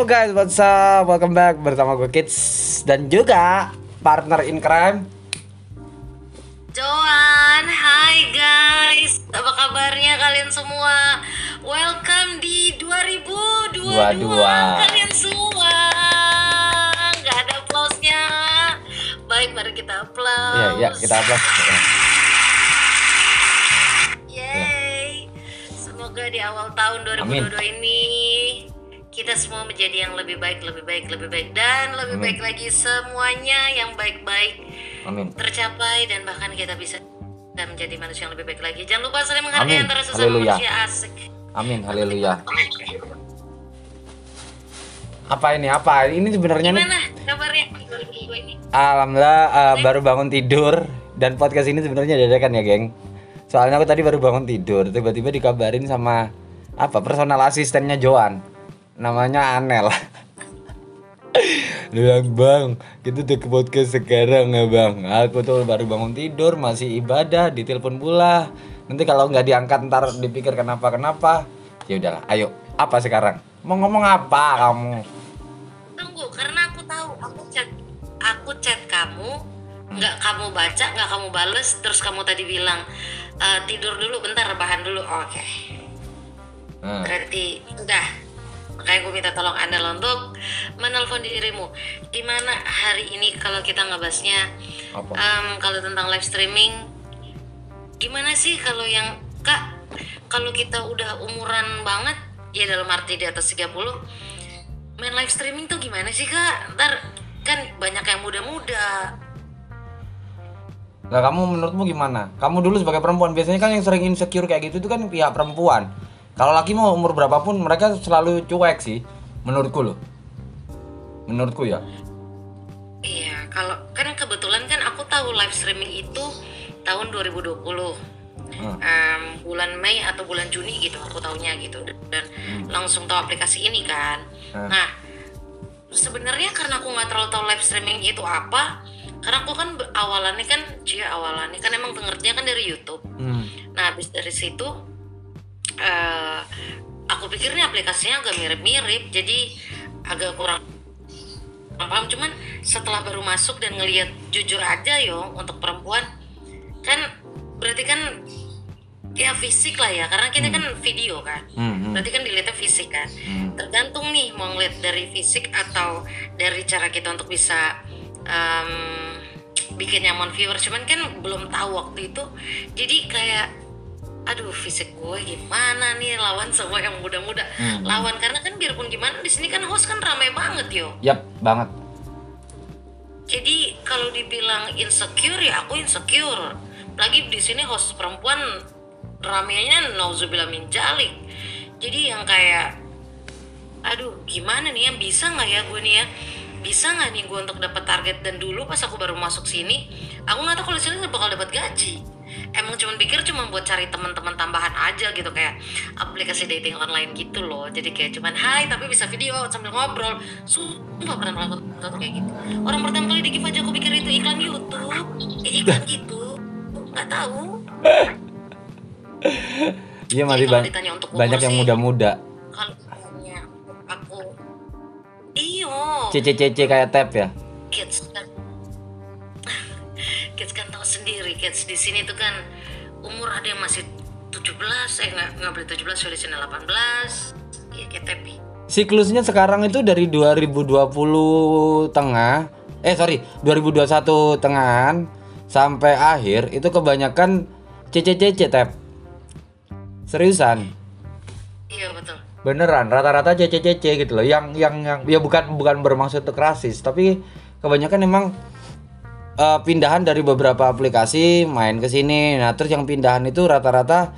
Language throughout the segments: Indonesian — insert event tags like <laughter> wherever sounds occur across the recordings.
Yo guys, what's up? Welcome back bersama gue Kids dan juga partner in crime. Joan, hai guys, apa kabarnya kalian semua? Welcome di 2022 Dua-dua. kalian semua. Gak ada applause-nya. Baik, mari kita applause. Iya, iya, kita upload. Yeay. Semoga di awal tahun 2022 ini kita semua menjadi yang lebih baik, lebih baik, lebih baik dan lebih Amin. baik lagi semuanya yang baik-baik Amin. tercapai dan bahkan kita bisa dan menjadi manusia yang lebih baik lagi. Jangan lupa saling menghargai Amin. antara sesama Haleluya. manusia asik. Amin, haleluya. Apa ini? Apa? Ini sebenarnya nih Gimana kabarnya 2022 ini? Alhamdulillah eh, baru bangun tidur dan podcast ini sebenarnya dadakan ya, geng. Soalnya aku tadi baru bangun tidur, tiba-tiba dikabarin sama apa personal asistennya Joan. Namanya Anel. Dia bilang, bang, kita udah ke podcast sekarang ya bang Aku tuh baru bangun tidur, masih ibadah, ditelepon pula Nanti kalau nggak diangkat ntar dipikir kenapa-kenapa Ya udahlah, ayo, apa sekarang? Mau ngomong apa kamu? Tunggu, karena aku tahu aku chat aku chat kamu nggak kamu baca nggak kamu bales terus kamu tadi bilang "Eh, tidur dulu bentar rebahan dulu oke Hmm. berarti udah makanya gue minta tolong anda untuk menelpon dirimu gimana hari ini kalau kita ngebahasnya Apa? em, kalau tentang live streaming gimana sih kalau yang kak kalau kita udah umuran banget ya dalam arti di atas 30 main live streaming tuh gimana sih kak ntar kan banyak yang muda-muda Nah kamu menurutmu gimana? Kamu dulu sebagai perempuan biasanya kan yang sering insecure kayak gitu itu kan pihak perempuan. Kalau laki mau umur berapapun mereka selalu cuek sih, menurutku loh. Menurutku ya. Iya, kalau kan kebetulan kan aku tahu live streaming itu tahun 2020. Hmm. Em, bulan Mei atau bulan Juni gitu aku taunya gitu dan langsung tahu aplikasi ini kan. Hmm. Nah, sebenarnya karena aku nggak terlalu tahu live streaming itu apa, karena aku kan awalannya kan cia awalannya kan emang pengertiannya kan dari YouTube. Hmm. Nah, habis dari situ eh aku pikir nih aplikasinya agak mirip-mirip, jadi agak kurang paham. Cuman setelah baru masuk dan ngelihat jujur aja yo untuk perempuan kan berarti kan ya fisik lah ya, karena kita kan video kan. Hmm, hmm. Berarti kan dilihatnya fisik kan. Hmm. Tergantung nih mau ngeliat dari fisik atau dari cara kita untuk bisa em, bikin nyaman viewer. Cuman kan belum tahu waktu itu. Jadi kayak aduh fisik gue gimana nih lawan semua yang muda-muda. Hmm. lawan karena kan biarpun gimana di sini kan host kan ramai banget yo. Yap, banget. jadi kalau dibilang insecure ya aku insecure. Lagi di sini host perempuan ramenya nauzubillah min jalik jadi yang kayak aduh gimana nih ya bisa nggak ya gue nih ya? Bisa nggak nih gue untuk dapat target? Dan dulu pas aku baru masuk sini aku nggak tahu kalau sini bakal dapat gaji emang cuman pikir cuma buat cari teman-teman tambahan aja gitu kayak aplikasi dating online gitu loh. Jadi kayak cuman hai tapi bisa video sambil ngobrol. Sumpah pernah melakukan sesuatu kayak gitu. Orang pertama kali di give aja aku pikir itu iklan YouTube. Eh, iklan <laughs> gitu. Nggak tahu. Iya masih kalau ba- ditanya untuk umur banyak yang muda-muda. kalau aku iyo. CC-CC kayak tap ya. kids kids di sini tuh kan umur ada yang masih 17 eh nggak nggak boleh 17 sudah sini 18 ya kayak tepi Siklusnya sekarang itu dari 2020 tengah, eh sorry 2021 tengahan sampai akhir itu kebanyakan CC-CC tap. Seriusan. iya betul Beneran, rata-rata CC-CC gitu loh. Yang yang yang ya bukan bukan bermaksud untuk rasis, tapi kebanyakan emang eh, pindahan dari beberapa aplikasi main ke sini. Nah, terus yang pindahan itu rata-rata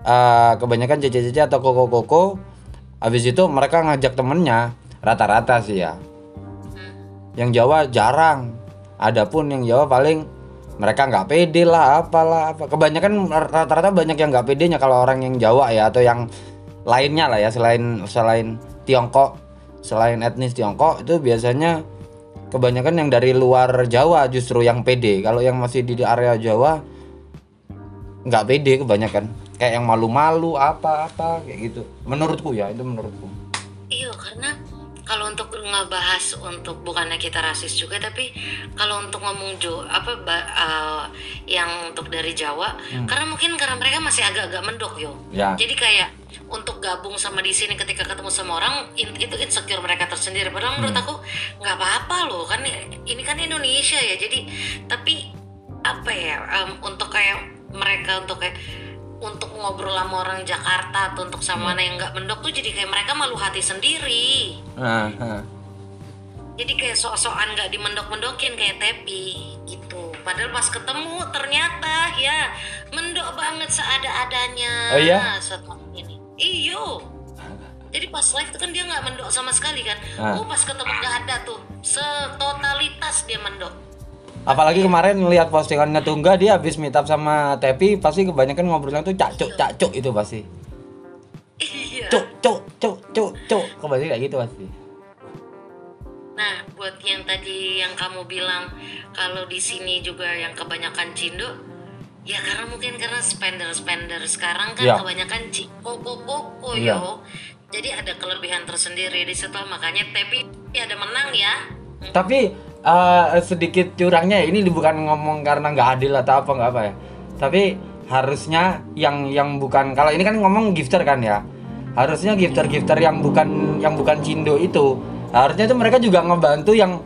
eh, kebanyakan CC-CC atau koko-koko. Habis itu mereka ngajak temennya, rata-rata sih ya. Yang Jawa jarang. Adapun yang Jawa paling mereka nggak pede lah apalah apa kebanyakan rata-rata banyak yang nggak pedenya kalau orang yang Jawa ya atau yang lainnya lah ya selain selain Tiongkok selain etnis Tiongkok itu biasanya kebanyakan yang dari luar Jawa justru yang pede. Kalau yang masih di area Jawa nggak pede kebanyakan. Kayak yang malu-malu apa-apa kayak gitu. Menurutku ya itu menurutku. Iya karena kalau untuk ngebahas untuk bukannya kita rasis juga tapi kalau untuk ngomong jo apa ba- uh, yang untuk dari Jawa karena mungkin karena mereka masih agak-agak mendok yo Ya. jadi kayak untuk gabung sama di sini ketika ketemu sama orang in- itu insecure mereka tersendiri. Padahal menurut aku nggak apa-apa loh kan ini kan Indonesia ya. Jadi tapi apa ya em, untuk kayak mereka untuk kayak untuk ngobrol sama orang Jakarta atau untuk sama mana yang nggak mendok tuh jadi kayak mereka malu hati sendiri. Nah, nah. jadi kayak sok-sokan nggak dimendok-mendokin kayak Tepi gitu. Padahal pas ketemu ternyata ya mendok banget seada-adanya. Oh iya? setelah iyo jadi pas live itu kan dia nggak mendok sama sekali kan Ah. oh pas ketemu nggak ada tuh setotalitas dia mendok Apalagi kemarin lihat postingannya Tungga dia habis meet up sama Tepi pasti kebanyakan ngobrolnya tuh cacuk cacuk itu pasti. iya Cuk cuk cuk cuk cuk kebanyakan kayak gitu pasti. Nah, buat yang tadi yang kamu bilang kalau di sini juga yang kebanyakan cindo, ya karena mungkin karena spender-spender sekarang kan Iya. kebanyakan koko-koko Iya. yo. Jadi ada kelebihan tersendiri di situ makanya tapi ada menang ya. Tapi eh, sedikit curangnya ini bukan ngomong karena nggak adil atau apa nggak apa ya. Tapi harusnya yang yang bukan kalau ini kan ngomong gifter kan ya. Harusnya gifter-gifter yang bukan yang bukan cindo itu harusnya itu mereka juga ngebantu yang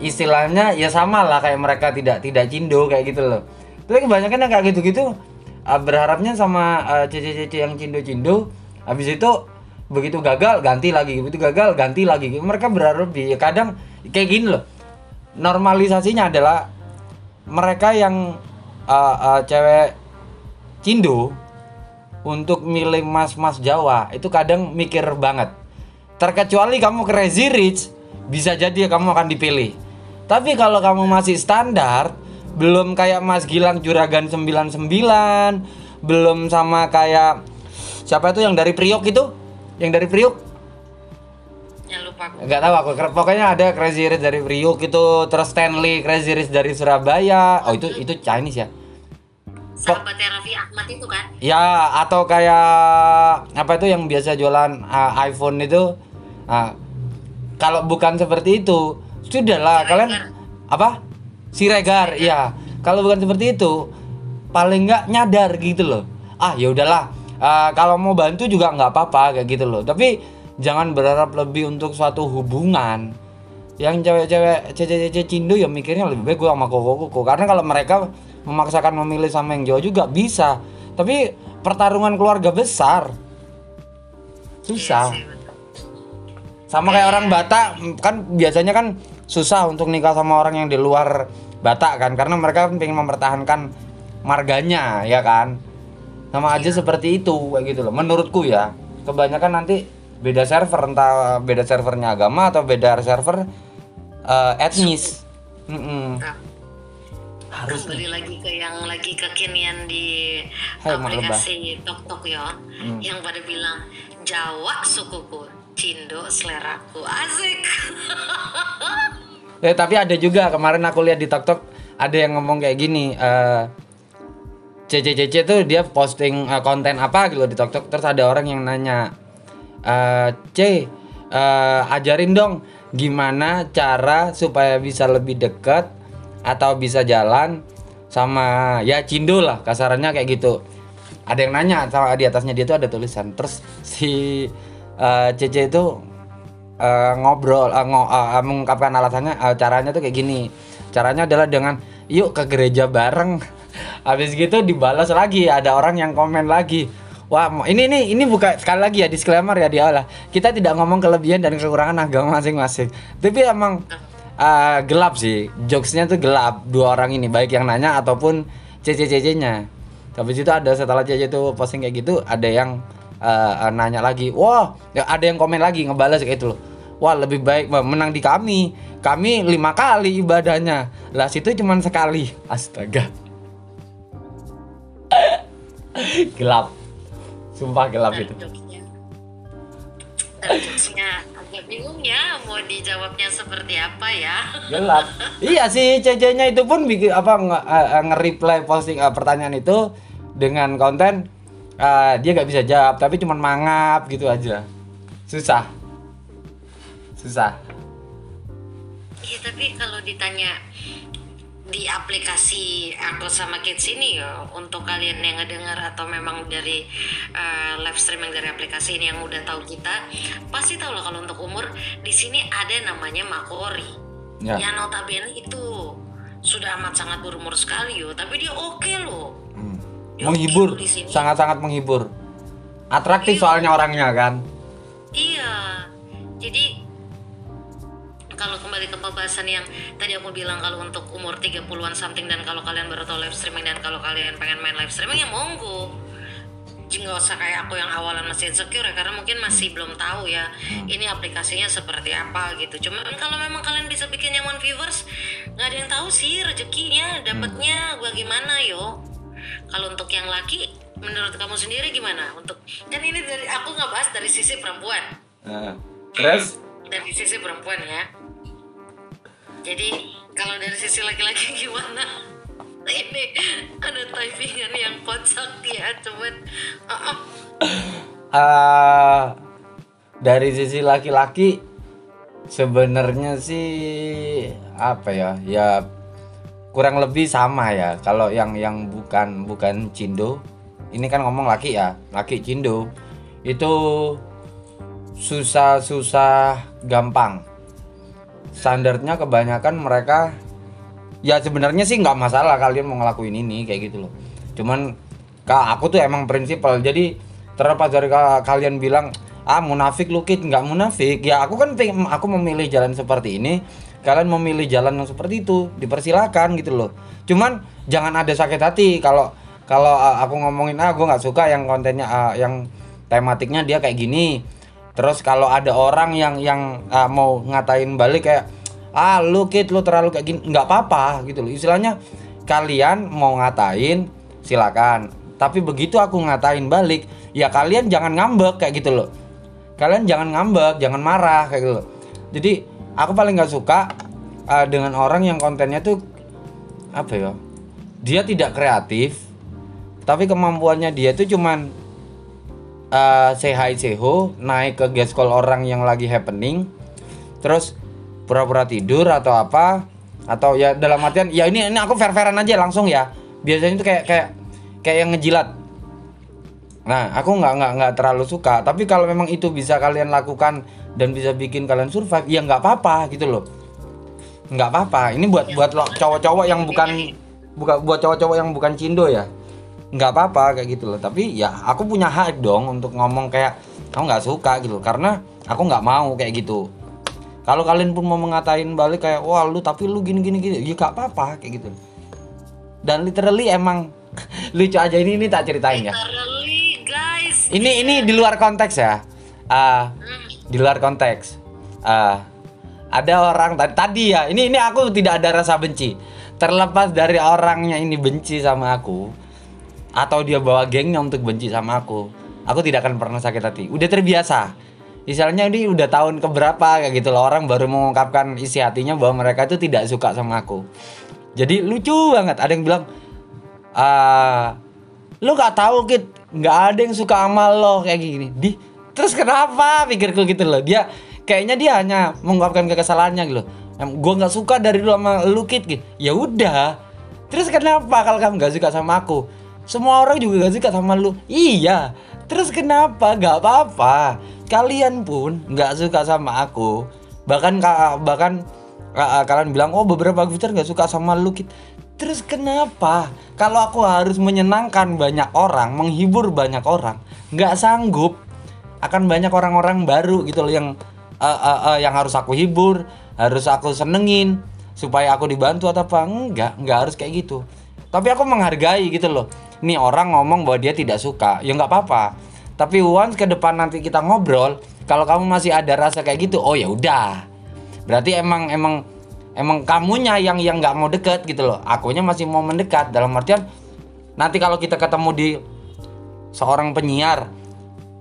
istilahnya ya sama lah kayak mereka tidak tidak cindo kayak gitu loh. Tapi kebanyakan yang kayak gitu-gitu eh, berharapnya sama eh, cici-cici yang cindo-cindo habis itu begitu gagal ganti lagi begitu gagal ganti lagi. Mereka berharap lebih Ya, kadang kayak gini loh normalisasinya adalah mereka yang uh, uh, cewek cindo untuk milih mas-mas Jawa itu kadang mikir banget. Terkecuali kamu crazy rich bisa jadi kamu akan dipilih. Tapi kalau kamu masih standar belum kayak Mas Gilang Juragan 99 belum sama kayak siapa itu yang dari Priok itu? Yang dari Priok? Ya lupa aku. nggak tahu aku. Pokoknya ada Crazy Rich dari Priok itu terus Stanley Crazy Rich dari Surabaya. Oh itu itu Chinese ya? Sahabatnya Raffi Ahmad itu kan. ya atau kayak apa itu yang biasa jualan uh, iPhone itu? Ah, kalau bukan seperti itu sudahlah kalian apa Siregar ya kalau bukan seperti itu paling nggak nyadar gitu loh. Ah ya udahlah. Ah, kalau mau bantu juga nggak apa-apa kayak gitu loh. Tapi jangan berharap lebih untuk suatu hubungan. Yang cewek-cewek cewek-cewek cindo ya mikirnya lebih baik gue sama koko koko karena kalau mereka memaksakan memilih sama yang jauh juga bisa. Tapi pertarungan keluarga besar susah. Iya sama kayak orang Batak kan biasanya kan susah untuk nikah sama orang yang di luar Batak kan karena mereka kan pengen mempertahankan marganya ya kan? Sama aja seperti itu kayak gitu loh. Menurutku ya kebanyakan nanti beda server entah beda servernya agama atau beda server eh, etnis. Mm-mm. Nah, harus kembali lagi ke yang lagi kekinian di Hai, aplikasi TokTok ya, yang pada bilang Jawa sukuku, Cindo seleraku, asik. <laughs> Ya, tapi ada juga kemarin aku lihat di TikTok ada yang ngomong kayak gini eh CCCC tuh dia posting eh, konten apa gitu di TikTok terus ada orang yang nanya eh C eh, ajarin dong gimana cara supaya bisa lebih dekat atau bisa jalan sama ya cindo lah kasarannya kayak gitu. Ada yang nanya sama di atasnya dia tuh ada tulisan terus si eh, CC itu eh, ngobrol eh, ngo- eh, mengungkapkan alasannya eh, caranya tuh kayak gini. Caranya adalah dengan yuk ke gereja bareng. <laughs> Habis gitu dibalas lagi ada orang yang komen lagi. Wah ini ini ini bukan sekali lagi ya disclaimer ya di awal lah. kita tidak ngomong kelebihan dan kekurangan agama masing-masing. Tapi emang eh, gelap sih. Jokesnya tuh gelap. Dua orang ini baik yang nanya ataupun CC nya habis itu ada setelah CC itu posting kayak gitu ada yang eh, eh, nanya lagi wah ya ada yang komen lagi ngebalas kayak gitu loh. Wah lebih baik menang di kami. Kami lima kali ibadahnya. Lah situ cuman sekali. Astaga. <laughs> Gelap. Sumpah gelap itu. Dan jokesnya, dan jokesnya agak bingung ya mau dijawabnya seperti apa ya. gelap. <laughs> Iya sih CC-nya itu pun bikin apa eh, nge-reply posting eh, pertanyaan itu dengan konten eh, dia nggak bisa jawab tapi cuman mangap gitu aja. Susah. Susah. Iya tapi kalau ditanya di aplikasi aku sama kids ini ya untuk kalian yang ngedengar atau memang dari uh, live streaming dari aplikasi ini yang udah tahu kita pasti tahu lah kalau untuk umur di sini ada namanya Makori Ya. yang notabene itu sudah amat sangat berumur sekali yo. Tapi dia oke loh. Hmm. Menghibur sangat-sangat menghibur atraktif soalnya orangnya kan Iya, jadi kalau kembali ke pembahasan yang tadi aku bilang kalau untuk umur 30-an something dan kalau kalian baru tahu live streaming dan kalau kalian pengen main live streaming ya monggo. Nggak usah kayak aku yang awalan masih insecure ya karena mungkin masih belum tahu ya ini aplikasinya seperti apa gitu. Cuman kalau memang kalian bisa bikin nyaman viewers, nggak ada yang tahu sih rezekinya dapatnya bagaimana yo. Kalau untuk yang laki, menurut kamu sendiri gimana? Untuk kan ini dari aku nggak bahas dari sisi perempuan Nah, terus dari sisi perempuan ya jadi kalau dari sisi laki-laki <laughs> gimana ini ada typingan yang kocak ya cuman ah, ah. eh, dari sisi laki-laki sebenarnya sih apa ya ya kurang lebih sama ya. Kalau yang yang bukan bukan cindo ini kan ngomong laki ya laki cindo itu susah-susah gampang. Standarnya kebanyakan mereka ya sebenarnya sih nggak masalah kalian mau ngelakuin ini kayak gitu loh. Cuman kak aku tuh emang prinsipal. Jadi terlepas dari ka- kalian bilang ah munafik lu kit nggak munafik. Ya aku kan aku memilih jalan seperti ini kalian memilih jalan yang seperti itu dipersilakan gitu loh. Cuman jangan ada sakit hati. Kalau kalau uh, aku ngomongin ah gue nggak suka yang kontennya uh, yang tematiknya dia kayak gini. Terus kalau ada orang yang yang uh, mau ngatain balik kayak ah lu kit lu terlalu kayak gini nggak apa-apa gitu loh. Istilahnya kalian mau ngatain silakan. Tapi begitu aku ngatain balik ya kalian jangan ngambek kayak gitu loh. Kalian jangan ngambek jangan marah kayak gitu loh. Jadi aku paling nggak suka uh, dengan orang yang kontennya tuh apa ya dia tidak kreatif tapi kemampuannya dia tuh cuman uh, say hi say ho naik ke call orang yang lagi happening terus pura-pura tidur atau apa atau ya dalam artian ya ini ini aku fair-fairan aja langsung ya. Biasanya itu kayak kayak kayak yang ngejilat. Nah aku nggak nggak nggak terlalu suka tapi kalau memang itu bisa kalian lakukan dan bisa bikin kalian survive ya nggak apa-apa gitu loh. Nggak apa-apa. Ini buat buat lo cowok-cowok yang bukan bukan buat cowok-cowok yang bukan cindo ya. Nggak apa-apa kayak gitu loh. Tapi ya aku punya hak dong untuk ngomong kayak kamu nggak suka gitu. Karena aku nggak mau kayak gitu. Kalau kalian pun mau mengatain balik kayak wah lu tapi lu gini gini gini ya gak apa-apa kayak gitu. Dan literally emang <laughs> lucu aja ini ini tak ceritain ya. Literally, guys. Ini ini di luar konteks ya. Hmm, di luar konteks. Ah, ada orang tadi tadi ya ini ini aku tidak ada rasa benci. Terlepas dari orangnya ini benci sama aku atau dia bawa gengnya untuk benci sama aku aku tidak akan pernah sakit hati. Udah terbiasa. Misalnya ini udah tahun keberapa kayak gitu loh. Orang baru mengungkapkan isi hatinya bahwa mereka itu tidak suka sama aku. Jadi lucu banget. Ada yang bilang ah lu gak tahu kit. Nggak ada yang suka sama lo kayak gini. Di terus kenapa? Pikirku gitu loh. Dia kayaknya dia hanya mengungkapkan kekesalannya gitu loh. Gua nggak suka dari dulu sama lu kit gitu. Ya udah. Terus kenapa kalau kamu nggak suka sama aku? Semua orang juga gak suka sama lu. Iya. Terus kenapa? Gak apa-apa. Kalian pun nggak suka sama aku. Bahkan ka- bahkan ka- kalian bilang oh beberapa fitur nggak suka sama lu Kit." terus kenapa? Kalau aku harus menyenangkan banyak orang menghibur banyak orang nggak sanggup akan banyak orang-orang baru gitu loh yang eh, eh, eh, yang harus aku hibur harus aku senengin supaya aku dibantu atau apa. Enggak enggak harus kayak gitu. Tapi aku menghargai gitu loh. Ini orang ngomong bahwa dia tidak suka. Ya nggak apa-apa. Tapi once ke depan nanti kita ngobrol kalau kamu masih ada rasa kayak gitu oh ya udah. Berarti emang emang emang kamunya yang yang nggak mau deket gitu loh. Akunya masih mau mendekat. Dalam artian nanti kalau kita ketemu di seorang penyiar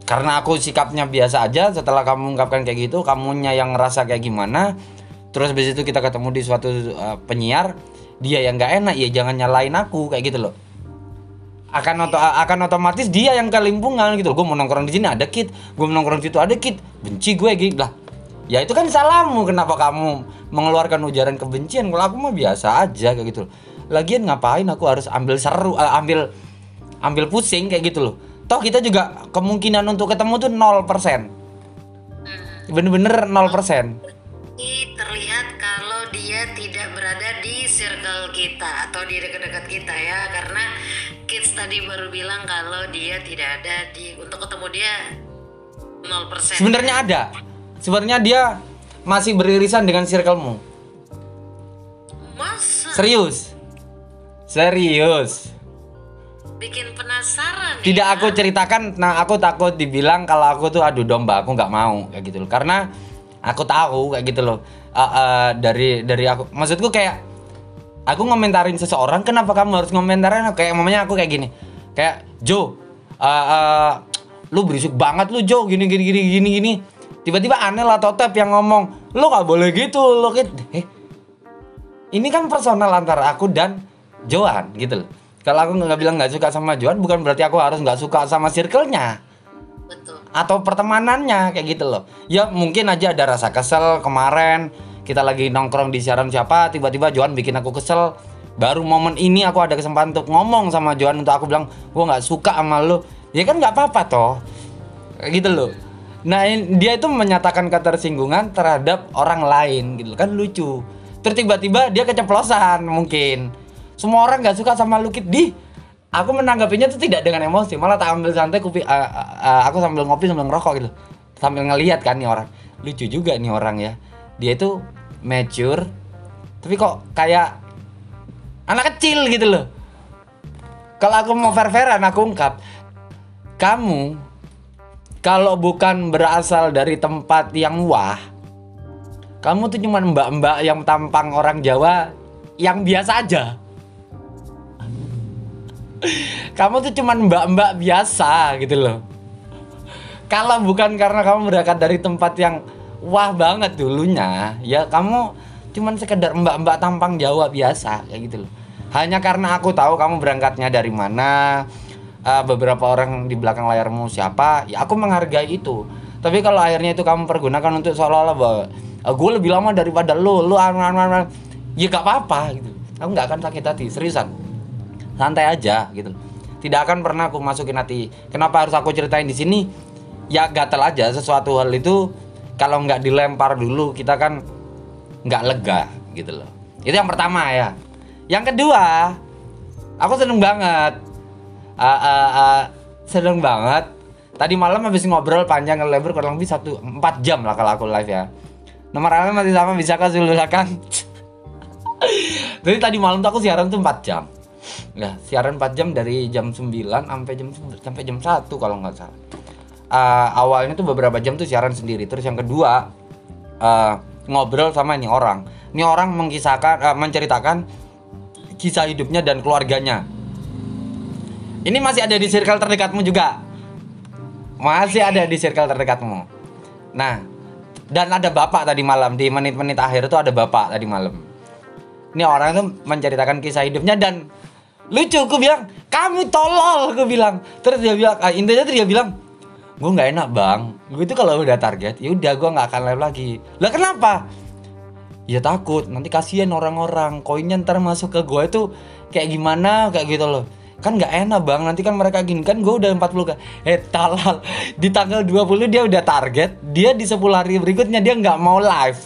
karena aku sikapnya biasa aja setelah kamu mengungkapkan kayak gitu kamunya yang ngerasa kayak gimana terus habis itu kita ketemu di suatu uh, penyiar dia yang nggak enak ya jangan nyalain aku kayak gitu loh. Akan oto akan otomatis dia yang kelimpungan gitu loh. Gue mau nongkrong di sini ada kit gue mau nongkrong di situ ada kit. Benci gue gitu lah ya itu kan salahmu kenapa kamu mengeluarkan ujaran kebencian? Kalau aku mah biasa aja kayak gitu loh. lagian ngapain aku harus ambil seru eh, ambil ambil pusing kayak gitu loh toh kita juga kemungkinan untuk ketemu tuh 0% bener-bener 0% Ini terlihat kalau dia tidak berada di circle kita atau di dekat-dekat kita ya. Karena kids tadi baru bilang kalau dia tidak ada di untuk ketemu dia 0% sebenarnya ada. Sebenarnya dia masih beririsan dengan circlemu. Masa? Serius? Serius bikin penasaran ya? tidak aku ceritakan nah aku takut dibilang kalau aku tuh adu domba aku nggak mau kayak gitu loh karena aku tahu kayak gitu loh Uh, uh, dari dari aku maksudku kayak aku ngomentarin seseorang kenapa kamu harus ngomentarin kayak mamanya aku kayak gini kayak Jo uh, uh, lu berisik banget lu Jo gini gini gini gini gini tiba-tiba aneh lah Totep yang ngomong lu gak boleh gitu lu gitu eh ini kan personal antara aku dan Joan gitu loh. Kalau aku nggak bilang nggak suka sama Joan, bukan berarti aku harus nggak suka sama circle-nya betul atau pertemanannya kayak gitu loh. Ya mungkin aja ada rasa kesel kemarin kita lagi nongkrong di siaran siapa, tiba-tiba Joan bikin aku kesel. Baru momen ini aku ada kesempatan untuk ngomong sama Joan untuk aku bilang gua nggak suka sama lu. Ya kan nggak apa-apa toh, kayak gitu loh. Nah dia itu menyatakan ketersinggungan terhadap orang lain gitu kan lucu. Terus tiba-tiba dia keceplosan mungkin. Semua orang nggak suka sama lu Kit. di. Aku menanggapinya tuh tidak dengan emosi, malah tak ambil santai kupi, uh, uh, aku sambil ngopi sambil ngerokok gitu. Sambil ngelihat kan nih orang. Lucu juga nih orang ya. Dia itu mature tapi kok kayak anak kecil gitu loh. Kalau aku mau fair-fairan aku ungkap, kamu kalau bukan berasal dari tempat yang wah, kamu tuh cuma mbak-mbak yang tampang orang Jawa yang biasa aja. Kamu tuh cuma mbak-mbak biasa gitu loh. Kalau bukan karena kamu berangkat dari tempat yang wah banget dulunya, ya kamu cuman sekedar mbak-mbak tampang Jawa biasa kayak gitu loh. Hanya karena aku tahu kamu berangkatnya dari mana, eh, beberapa orang di belakang layarmu siapa, ya aku menghargai itu. Tapi kalau akhirnya itu kamu pergunakan untuk seolah-olah bahwa "Ah, gue lebih lama daripada lu, lu anu anu anu," ya gak apa-apa gitu. Aku nggak akan sakit hati, seriusan. Santai aja gitu. Tidak akan pernah aku masukin hati. Kenapa harus aku ceritain di sini? Ya gatel aja sesuatu hal itu kalau nggak dilempar dulu kita kan nggak lega gitu loh. Itu yang pertama ya. Yang kedua, aku seneng banget. Ah, ah, ah, seneng banget. Tadi malam habis ngobrol panjang lebar kurang lebih satu empat jam lah kalau aku live ya. Nomor masih sama bisa kasih silakan. <laughs> Jadi tadi malam tuh aku siaran tuh 4 jam. Ya, siaran 4 jam dari jam 9 sampai jam sampai jam 1 kalau nggak salah. Ah, awalnya tuh beberapa jam tuh siaran sendiri. Terus yang kedua ah, ngobrol sama ini orang. Ini orang mengkisahkan ah, menceritakan kisah hidupnya dan keluarganya. Ini masih ada di circle terdekatmu juga. Masih ada di circle terdekatmu. Nah, dan ada bapak tadi malam di menit-menit akhir itu ada bapak tadi malam. Ini orang itu menceritakan kisah hidupnya dan lucu aku bilang kamu tolol aku bilang. Terus dia bilang ah, intinya tuh dia bilang gue nggak enak bang. Gue itu kalau udah target ya udah gue nggak akan live lagi. Lah kenapa? Ya takut nanti kasihan orang-orang. Koinnya ntar masuk ke gue itu kayak gimana kayak gitu loh. Kan nggak enak bang. Nanti kan mereka gini kan gue udah 40 kan. Eh talal. Di tanggal 20 dia udah target dia di 10 hari berikutnya dia nggak mau live.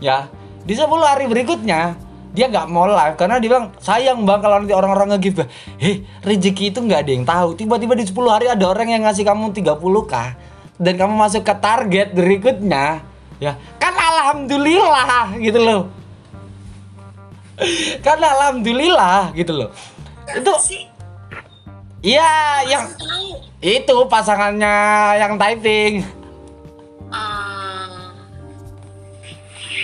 Ya di 10 hari berikutnya dia nggak mau live karena dia bilang sayang bang kalau nanti orang-orang nge-give heh rezeki itu nggak ada yang tahu. Tiba-tiba di 10 hari ada orang yang ngasih kamu 30k dan kamu masuk ke target berikutnya. Ya kan alhamdulillah gitu loh. <laughs> Kan alhamdulillah gitu loh. Itu iya yang itu pasangannya yang typing. Ah,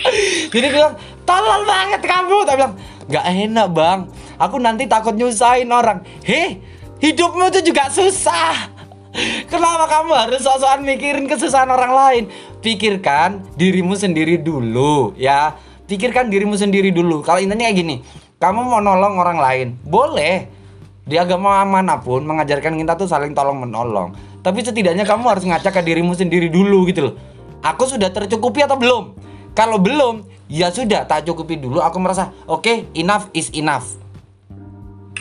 <laughs> jadi bilang tolol banget kamu tak bilang. Nggak enak bang. Aku nanti takut nyusahin orang. Heh hidupmu tuh juga susah. <laughs> Kenapa kamu harus sok-sokan mikirin kesusahan orang lain? Pikirkan dirimu sendiri dulu ya. Pikirkan dirimu sendiri dulu. Kalau intinya kayak gini kamu mau nolong orang lain boleh. Di agama mana pun mengajarkan kita tuh saling tolong menolong. Tapi setidaknya kamu harus ngacak ke dirimu sendiri dulu gitu loh. Aku sudah tercukupi atau belum? Kalau belum ya sudah tak cukupi dulu. Aku merasa oke enough is enough.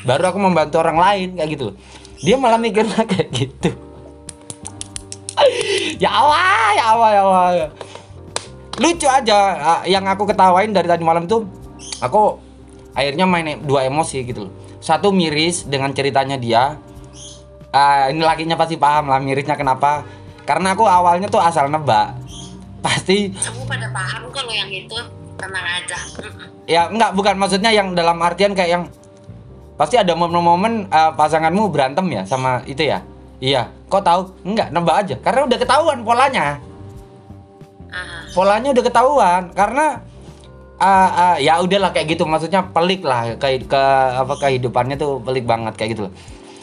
Baru aku membantu orang lain kayak gitu dia malah mikirnya <laughs> kayak gitu. Ya Allah ya Allah ya Allah. Lucu aja ah, yang aku ketawain dari tadi malam tuh aku akhirnya main dua emosi gitu satu miris dengan ceritanya dia. Ah, ini lakinya pasti paham lah mirisnya kenapa. Karena aku awalnya tuh asal nebak. Pasti Kamu pada paham kalau yang itu tenang aja. Ya enggak bukan. Maksudnya yang dalam artian kayak yang pasti ada momen-momen eh, pasanganmu berantem ya sama itu ya? Iya. Kok tahu? Enggak nebak aja. Karena udah ketahuan polanya. Aha. polanya udah ketahuan. Karena ah, ah, ya udahlah kayak gitu. Maksudnya pelik lah. Ke, ke apa kehidupannya tuh pelik banget kayak gitu loh.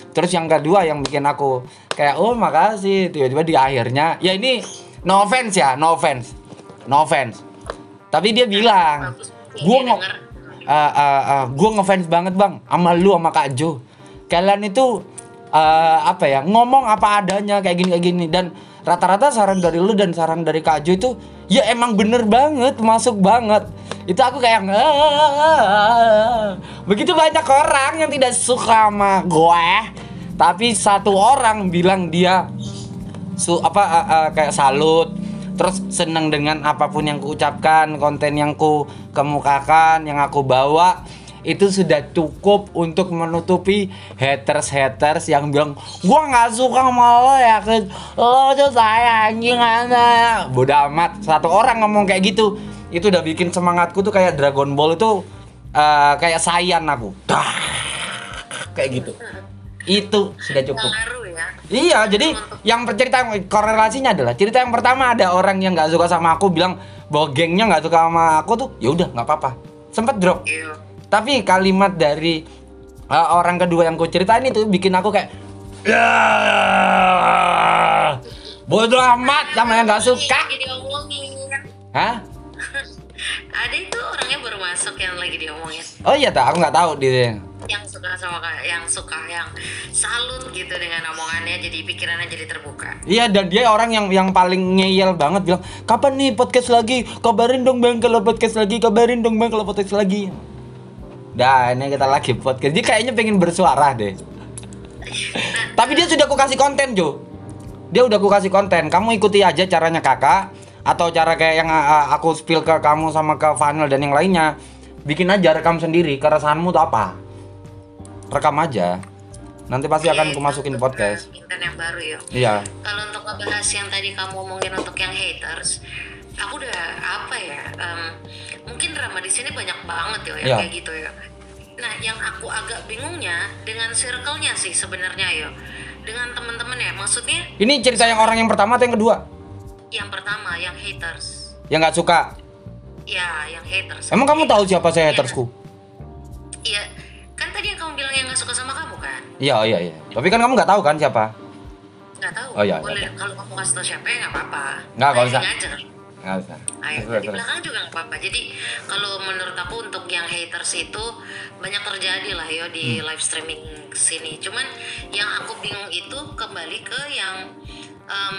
terus yang kedua yang bikin aku kayak oh makasih. Tiba-tiba di akhirnya ya ini no offense ya no offense. No offense tapi dia bilang gue ngo denger. ah, ah, ah, gue ngefans banget bang sama lu sama Kak Jo kalian itu ah, apa ya ngomong apa adanya kayak gini kayak gini dan rata-rata saran dari lu dan saran dari Kak Jo itu ya emang bener banget masuk banget itu aku kayak "Ah." begitu banyak orang yang tidak suka sama gue tapi satu orang bilang dia su apa ah, ah, kayak salut terus seneng dengan apa pun yang kuucapkan konten yang ku kemukakan yang aku bawa itu sudah cukup untuk menutupi haters haters yang bilang gua nggak suka sama lo ya Chris. lo tuh saya anjing anak bodoh amat. Satu orang ngomong kayak gitu itu udah bikin semangatku tuh kayak Dragon Ball itu eh, kayak sayan aku. Dah, kayak gitu itu sudah cukup Ngaruh ya. Iya, jadi yang cerita yang korelasinya adalah cerita yang pertama ada orang yang nggak suka sama aku bilang bahwa gengnya nggak suka sama aku tuh, ya udah nggak apa-apa, sempet drop. Iya. Tapi kalimat dari uh, orang kedua yang ku ceritain itu bikin aku kayak ya bodoh amat sama yang nggak suka. Hah? <laughs> Ada itu orangnya baru masuk yang lagi diomongin. Oh iya tak, aku nggak tahu dia. Yang suka sama Kak- yang suka yang salut gitu dengan omongannya jadi pikirannya jadi terbuka. Iya dan dia orang yang yang paling ngeyel banget bilang kapan nih podcast lagi kabarin dong bang kalau podcast lagi kabarin dong bang kalau podcast lagi. Dah ini kita lagi podcast dia kayaknya pengen bersuara deh. <laughs> Tapi dia sudah aku kasih konten Jo. Dia udah aku kasih konten. Kamu ikuti aja caranya kakak atau cara kayak yang uh, aku spill ke kamu sama ke Vanel dan yang lainnya. Bikin aja rekam sendiri keresahanmu tuh apa. Rekam aja. Nanti pasti akan aku masukin podcast. Konten yang baru ya. Iya. Kalau untuk ngebahas yang tadi kamu omongin untuk yang haters, aku udah apa ya? em, mungkin drama di sini banyak banget ya Iya. kayak gitu ya. Nah, yang aku agak bingungnya dengan circle-nya sih sebenarnya ya. Dengan teman-teman ya, maksudnya Ini cerita yang orang yang pertama atau yang kedua? yang pertama yang haters. Yang nggak suka. Ya, yang haters. Emang kamu tahu siapa saya Iya. hatersku? Iya, tadi yang kamu bilang yang nggak suka sama kamu kan? Iya, iya, iya. Tapi kan kamu nggak tahu kan siapa? Nggak tahu. Oh, iya, Boleh iya. kalau kamu kasih tahu siapa ya nggak apa-apa. Nggak, nggak usah. Aja. Nggak usah. Ayo, Terus, di terus. belakang juga nggak apa-apa. Jadi kalau menurut aku untuk yang haters itu banyak terjadi lah yo di Hmm. live streaming sini. Cuman yang aku bingung itu kembali ke yang em,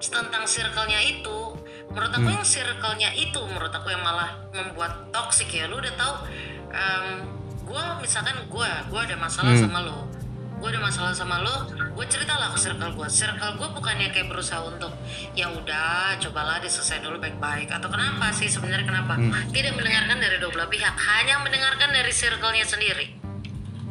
tentang circle-nya itu. Menurut aku Hmm. yang circle-nya itu menurut aku yang malah membuat toxic ya. Lu udah tahu em, gua misalkan gua gua ada masalah Hmm. sama lo. Gue ada masalah sama lo gue ceritalah ke circle gue circle gue bukannya kayak berusaha untuk ya udah cobalah diselesaikan dulu baik-baik. Atau kenapa sih sebenarnya kenapa? Tidak mendengarkan dari dua belah pihak hanya mendengarkan dari circle-nya sendiri.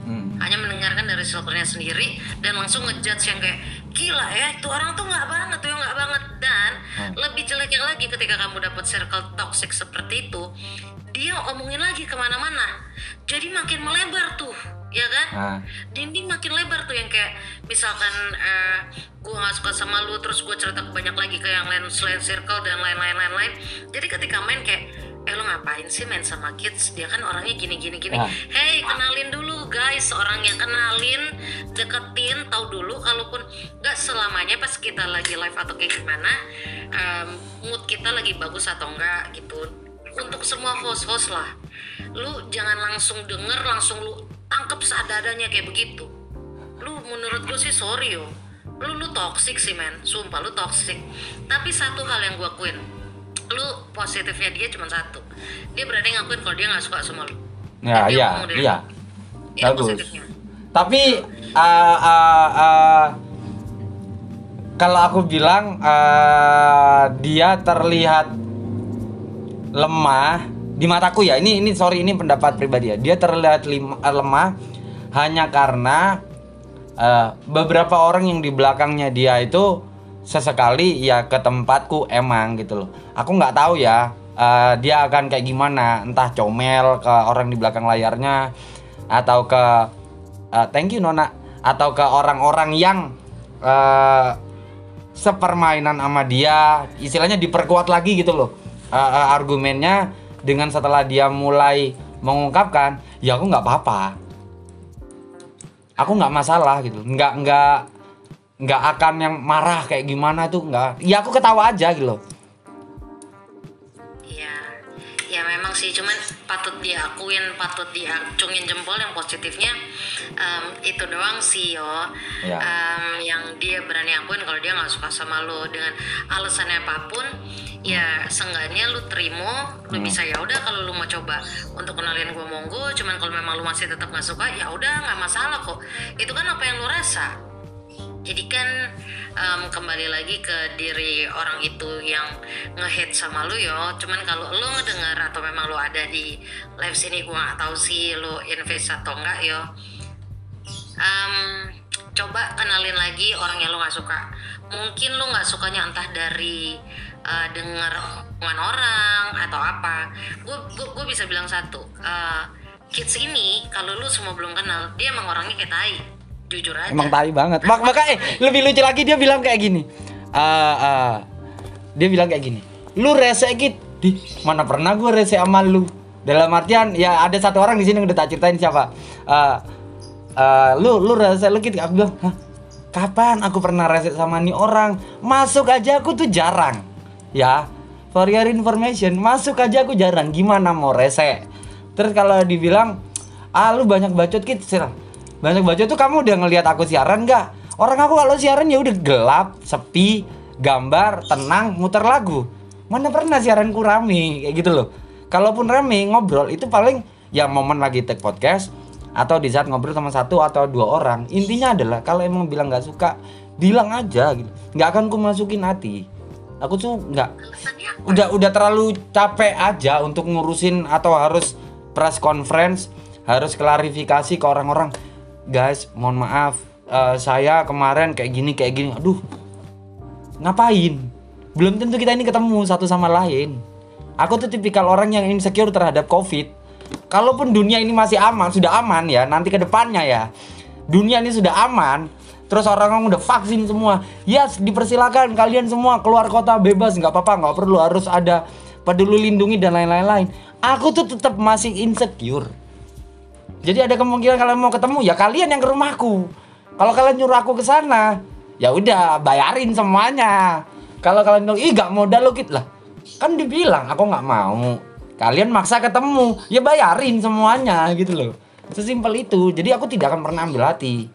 Hmm. hanya mendengarkan dari circle-nya sendiri dan langsung ngejudge yang kayak gila ya itu orang tuh nggak banget tuh nggak banget. Dan lebih jeleknya lagi ketika kamu dapat circle toxic seperti itu dia omongin lagi ke mana-mana. Jadi makin melebar tuh ya kan? Ah. dinding makin lebar tuh yang kayak misalkan eh, gue nggak suka sama lu terus gue cerita banyak lagi ke yang lain selain circle dan lain-lain lain-lain. Jadi ketika main kayak eh lo ngapain sih main sama kids? Dia kan orangnya gini gini gini. Ah. hey kenalin dulu guys orangnya kenalin deketin tahu dulu kalaupun nggak selamanya pas kita lagi live atau kayak gimana em, mood kita lagi bagus atau enggak gitu untuk semua host-host lah. Lu jangan langsung denger langsung lu tangkep seadanya kayak begitu. Lu menurut gue sih sorry yo. Lu lu toxic sih men. Sumpah lu toxic. Tapi satu hal yang gue akuin. Lu positifnya dia cuma satu. Dia berani ngakuin kalau dia nggak suka sama lu. Ya, dia iya, iya. itu Bagus. positifnya. Tapi uh, uh, uh, kalau aku bilang uh, dia terlihat lemah di mataku ya. Ini ini sorry ini pendapat pribadi ya. Dia terlihat lima- uh, lemah hanya karena uh, beberapa orang yang di belakangnya dia itu sesekali ya ke tempatku emang gitu loh. Aku nggak tahu ya uh, dia akan kayak gimana, entah comel ke orang di belakang layarnya atau ke uh, thank you Nona atau ke orang-orang yang uh, sepermainan sama dia, istilahnya diperkuat lagi gitu loh uh, uh, argumennya dengan setelah dia mulai mengungkapkan, ya aku nggak apa-apa. Aku nggak masalah gitu. Nggak nggak nggak akan yang marah kayak gimana tuh nggak. Ya aku ketawa aja gitu memang sih, cuman patut diakuin, patut diacungin jempol yang positifnya em, itu doang sih yo. Iya. Em, yang dia berani akuin kalau dia nggak suka sama lo dengan alasannya apa pun, ya seenggaknya lu terima, lu bisa ya udah kalau lu mau coba untuk kenalin gue monggo, cuman kalau memang lu masih tetap nggak suka, ya udah nggak masalah kok. Itu kan apa yang lu rasa. Jadi kan em, kembali lagi ke diri orang itu yang nge-hate sama lu yo. Cuman kalau lu ngedengar atau memang lu ada di live sini gua nggak tahu sih lu invest atau enggak yo. Em, coba kenalin lagi orang yang lu nggak suka. Mungkin lu nggak sukanya entah dari eh, dengar omongan orang atau apa. Gue bisa bilang satu. eh, kids ini kalau lu semua belum kenal, dia emang orangnya kayak tai. Jujur aja. emang tai banget. Mak maka eh lebih lucu lagi dia bilang kayak gini. Eh, eh, dia bilang kayak gini. Lu rese git di mana pernah gue rese sama lu? Dalam artian ya ada satu orang di sini yang udah tak ceritain siapa. Eh, eh, lu lu rese lu gitu aku bilang Hah? kapan aku pernah rese sama nih orang? Masuk aja aku tuh jarang. Ya for your information masuk aja aku jarang. Gimana mau rese terus kalau dibilang ah lu banyak bacot gitu Sir. Banyak bacot tuh kamu udah ngelihat aku siaran nggak? Orang aku kalau siaran ya udah gelap sepi gambar tenang muter lagu. Mana pernah siaranku rame kayak gitu loh. Kalaupun rame ngobrol itu paling yang momen lagi take podcast atau di saat ngobrol sama satu atau dua orang. Intinya adalah kalau emang bilang nggak suka bilang aja gitu. Nggak akan ku masukin hati. Aku tuh nggak udah udah terlalu capek aja untuk ngurusin atau harus press conference harus klarifikasi ke orang-orang guys mohon maaf. Eh, saya kemarin kayak gini kayak gini. Aduh ngapain? Belum tentu kita ini ketemu satu sama lain. Aku tuh tipikal orang yang insecure terhadap covid. Kalaupun dunia ini masih aman sudah aman ya nanti ke depannya ya. Dunia ini sudah aman terus orang-orang udah vaksin semua. Yes dipersilakan kalian semua keluar kota bebas nggak apa-apa nggak perlu. Harus ada peduli lindungi dan lain-lain lain aku tuh tetap masih insecure jadi ada kemungkinan kalian mau ketemu ya kalian yang ke rumahku. Kalau kalian nyuruh aku ke sana, ya udah bayarin semuanya. Kalau kalian bilang ih gak modal lo gitu lah. Kan dibilang aku nggak mau. Kalian maksa ketemu, ya bayarin semuanya gitu loh. Sesimpel itu. Jadi aku tidak akan pernah ambil hati.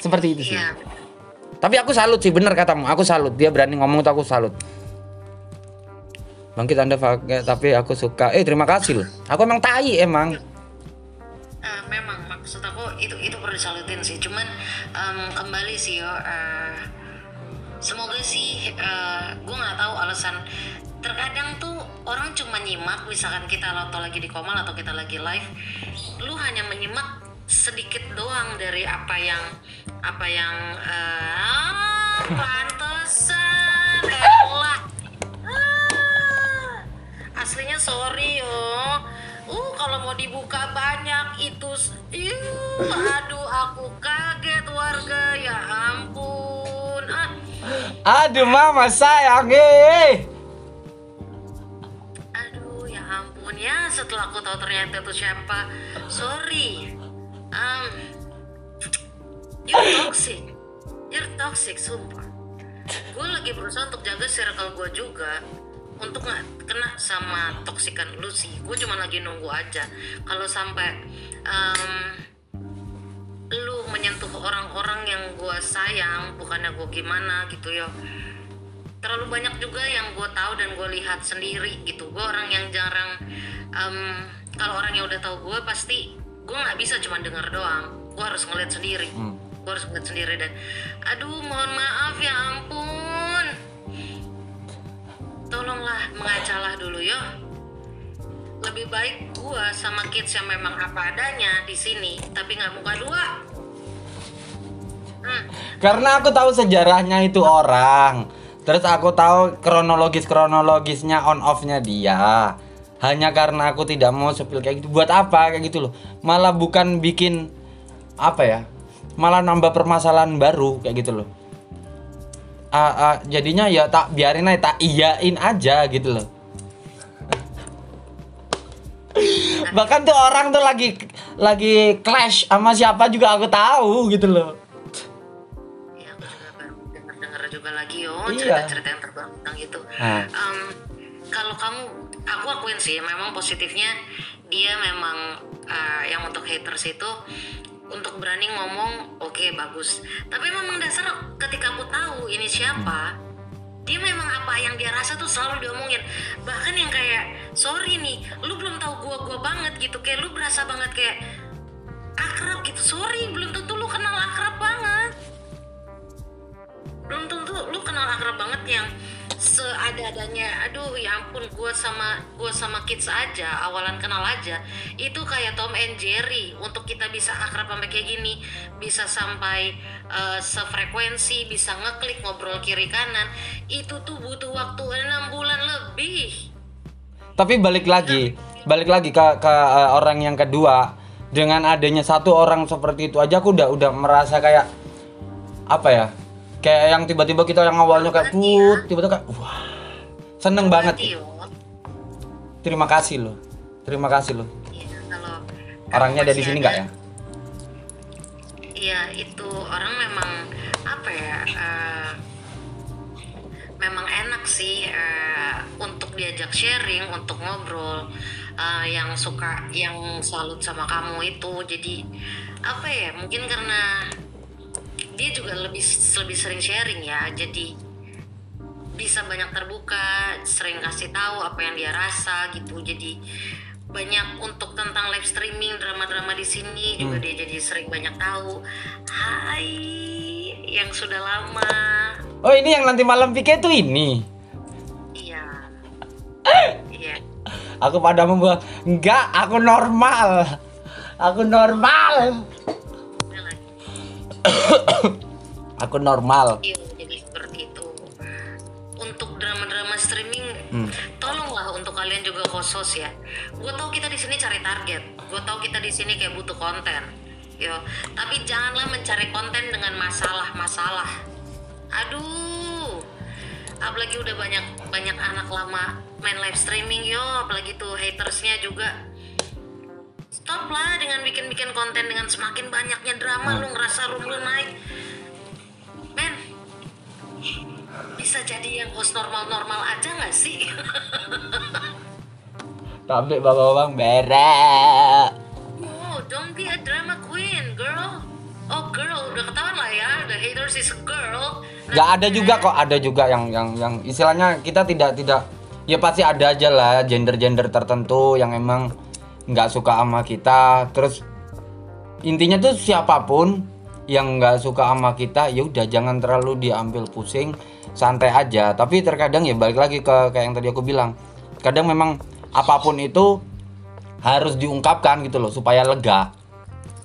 Seperti itu sih. Iya. Tapi aku salut sih bener katamu. Aku salut. Dia berani ngomong tuh aku salut. Bangkit anda pakai tapi aku suka. Eh terima kasih loh. Aku emang tai emang. Eh, memang maksud aku itu itu perlu disalutin sih. Cuman em, kembali sih yo. eh, semoga sih gue nggak tahu alasan. Terkadang tuh orang cuma nyimak misalkan kita atau lagi di komal atau kita lagi live, lu hanya menyimak sedikit doang dari apa yang apa yang eh, ah, pantesan aslinya sorry yo. Uh kalau mau dibuka banyak itu Iuh, aduh aku kaget warga. Ya ampun. Ah. Aduh mama sayang eh. aduh ya ampun ya. Setelah aku tahu ternyata itu siapa sorry. Um you're toxic. You're toxic sumpah. Gue lagi berusaha untuk jaga circle gue juga untuk nggak kena sama toksikan lu sih gue cuma lagi nunggu aja. Kalau sampai em, lu menyentuh orang-orang yang gue sayang bukannya gue gimana gitu ya. Terlalu banyak juga yang gue tahu dan gue lihat sendiri gitu. Gue orang yang jarang em, kalau orang yang udah tahu gue pasti gue nggak bisa cuma denger doang. Gue harus ngeliat sendiri. Hmm. gue harus ngeliat sendiri dan aduh mohon maaf ya ampun tolonglah mengacalah dulu ya lebih baik gue sama kids yang memang apa adanya di sini tapi nggak muka dua hmm. Karena aku tahu sejarahnya itu orang. Terus aku tahu kronologis kronologisnya on off-nya dia. Hanya karena aku tidak mau sepil kayak gitu. Buat apa kayak gitu loh? Malah bukan bikin apa ya? Malah nambah permasalahan baru kayak gitu loh. Ah, ah, jadinya ya tak biarin aja, tak iyain aja gitu loh. Bahkan tuh orang tuh lagi lagi clash sama siapa juga aku tahu gitu loh. ya juga lagi yo Iya. cerita-cerita yang terbaru tentang itu Nah. Em, kalau kamu aku akuin sih memang positifnya dia memang eh, yang untuk haters itu untuk berani ngomong oke bagus. Tapi memang dasar ketika aku tahu ini siapa dia memang apa yang dia rasa tuh selalu diomongin. Bahkan yang kayak sorry nih lu belum tahu gua gua banget gitu. Kayak lu berasa banget kayak akrab gitu. Sorry belum tentu lu kenal akrab banget. Belum tentu lu kenal akrab banget yang seada-adanya aduh ya ampun gue sama gue sama kids aja awalan kenal aja. Itu kayak Tom and Jerry untuk kita bisa akrab sampai kayak gini. Bisa sampai eh, sefrekuensi bisa ngeklik ngobrol kiri kanan. Itu tuh butuh waktu enam bulan lebih. Tapi balik lagi, balik lagi ke ke eh, orang yang kedua. Dengan adanya satu orang seperti itu aja aku udah udah merasa kayak apa ya? Kayak yang tiba-tiba kita yang awalnya kayak put, tiba-tiba kayak wah. Seneng banget. Terima kasih loh. Terima kasih loh. iya, kalau Orangnya ada di sini nggak ya? Iya itu orang memang apa ya eh, memang enak sih eh, untuk diajak sharing untuk ngobrol eh, yang suka yang salut sama kamu itu jadi apa ya mungkin karena dia juga lebih lebih sering sharing ya. Jadi bisa banyak terbuka sering kasih tahu apa yang dia rasa gitu. Jadi banyak untuk tentang live streaming drama-drama di sini juga dia jadi sering banyak tahu. Hai yang sudah lama. Oh ini yang nanti malam pikir tuh ini. iya. <laughs> Iya. Aku pada membuat enggak, aku normal. Aku normal. Aku normal. Iya, jadi seperti itu. Untuk drama-drama streaming, Hmm. tolonglah untuk kalian juga khusus ya. Gue tau kita di sini cari target, gue tau kita di sini kayak butuh konten, yo. Tapi janganlah mencari konten dengan masalah-masalah. Aduh, apalagi udah banyak banyak anak lama main live streaming yo, apalagi tuh hatersnya juga. Stop lah dengan bikin-bikin konten dengan semakin banyaknya drama lu ngerasa room lu naik. Men, bisa jadi yang host normal-normal aja nggak sih? <laughs> Tapi bapak-bapak berak. oh, don't be a drama queen, girl. Oh, girl, udah ketahuan lah ya, the haters is a girl. Gak ada juga kok, ada juga yang yang yang istilahnya kita tidak tidak ya pasti ada aja lah gender-gender tertentu yang emang nggak suka sama kita. Terus intinya tuh siapa pun yang nggak suka sama kita ya udah jangan terlalu diambil pusing, santai aja. Tapi terkadang ya balik lagi ke kayak yang tadi aku bilang. Kadang memang apa pun itu harus diungkapkan gitu loh supaya lega.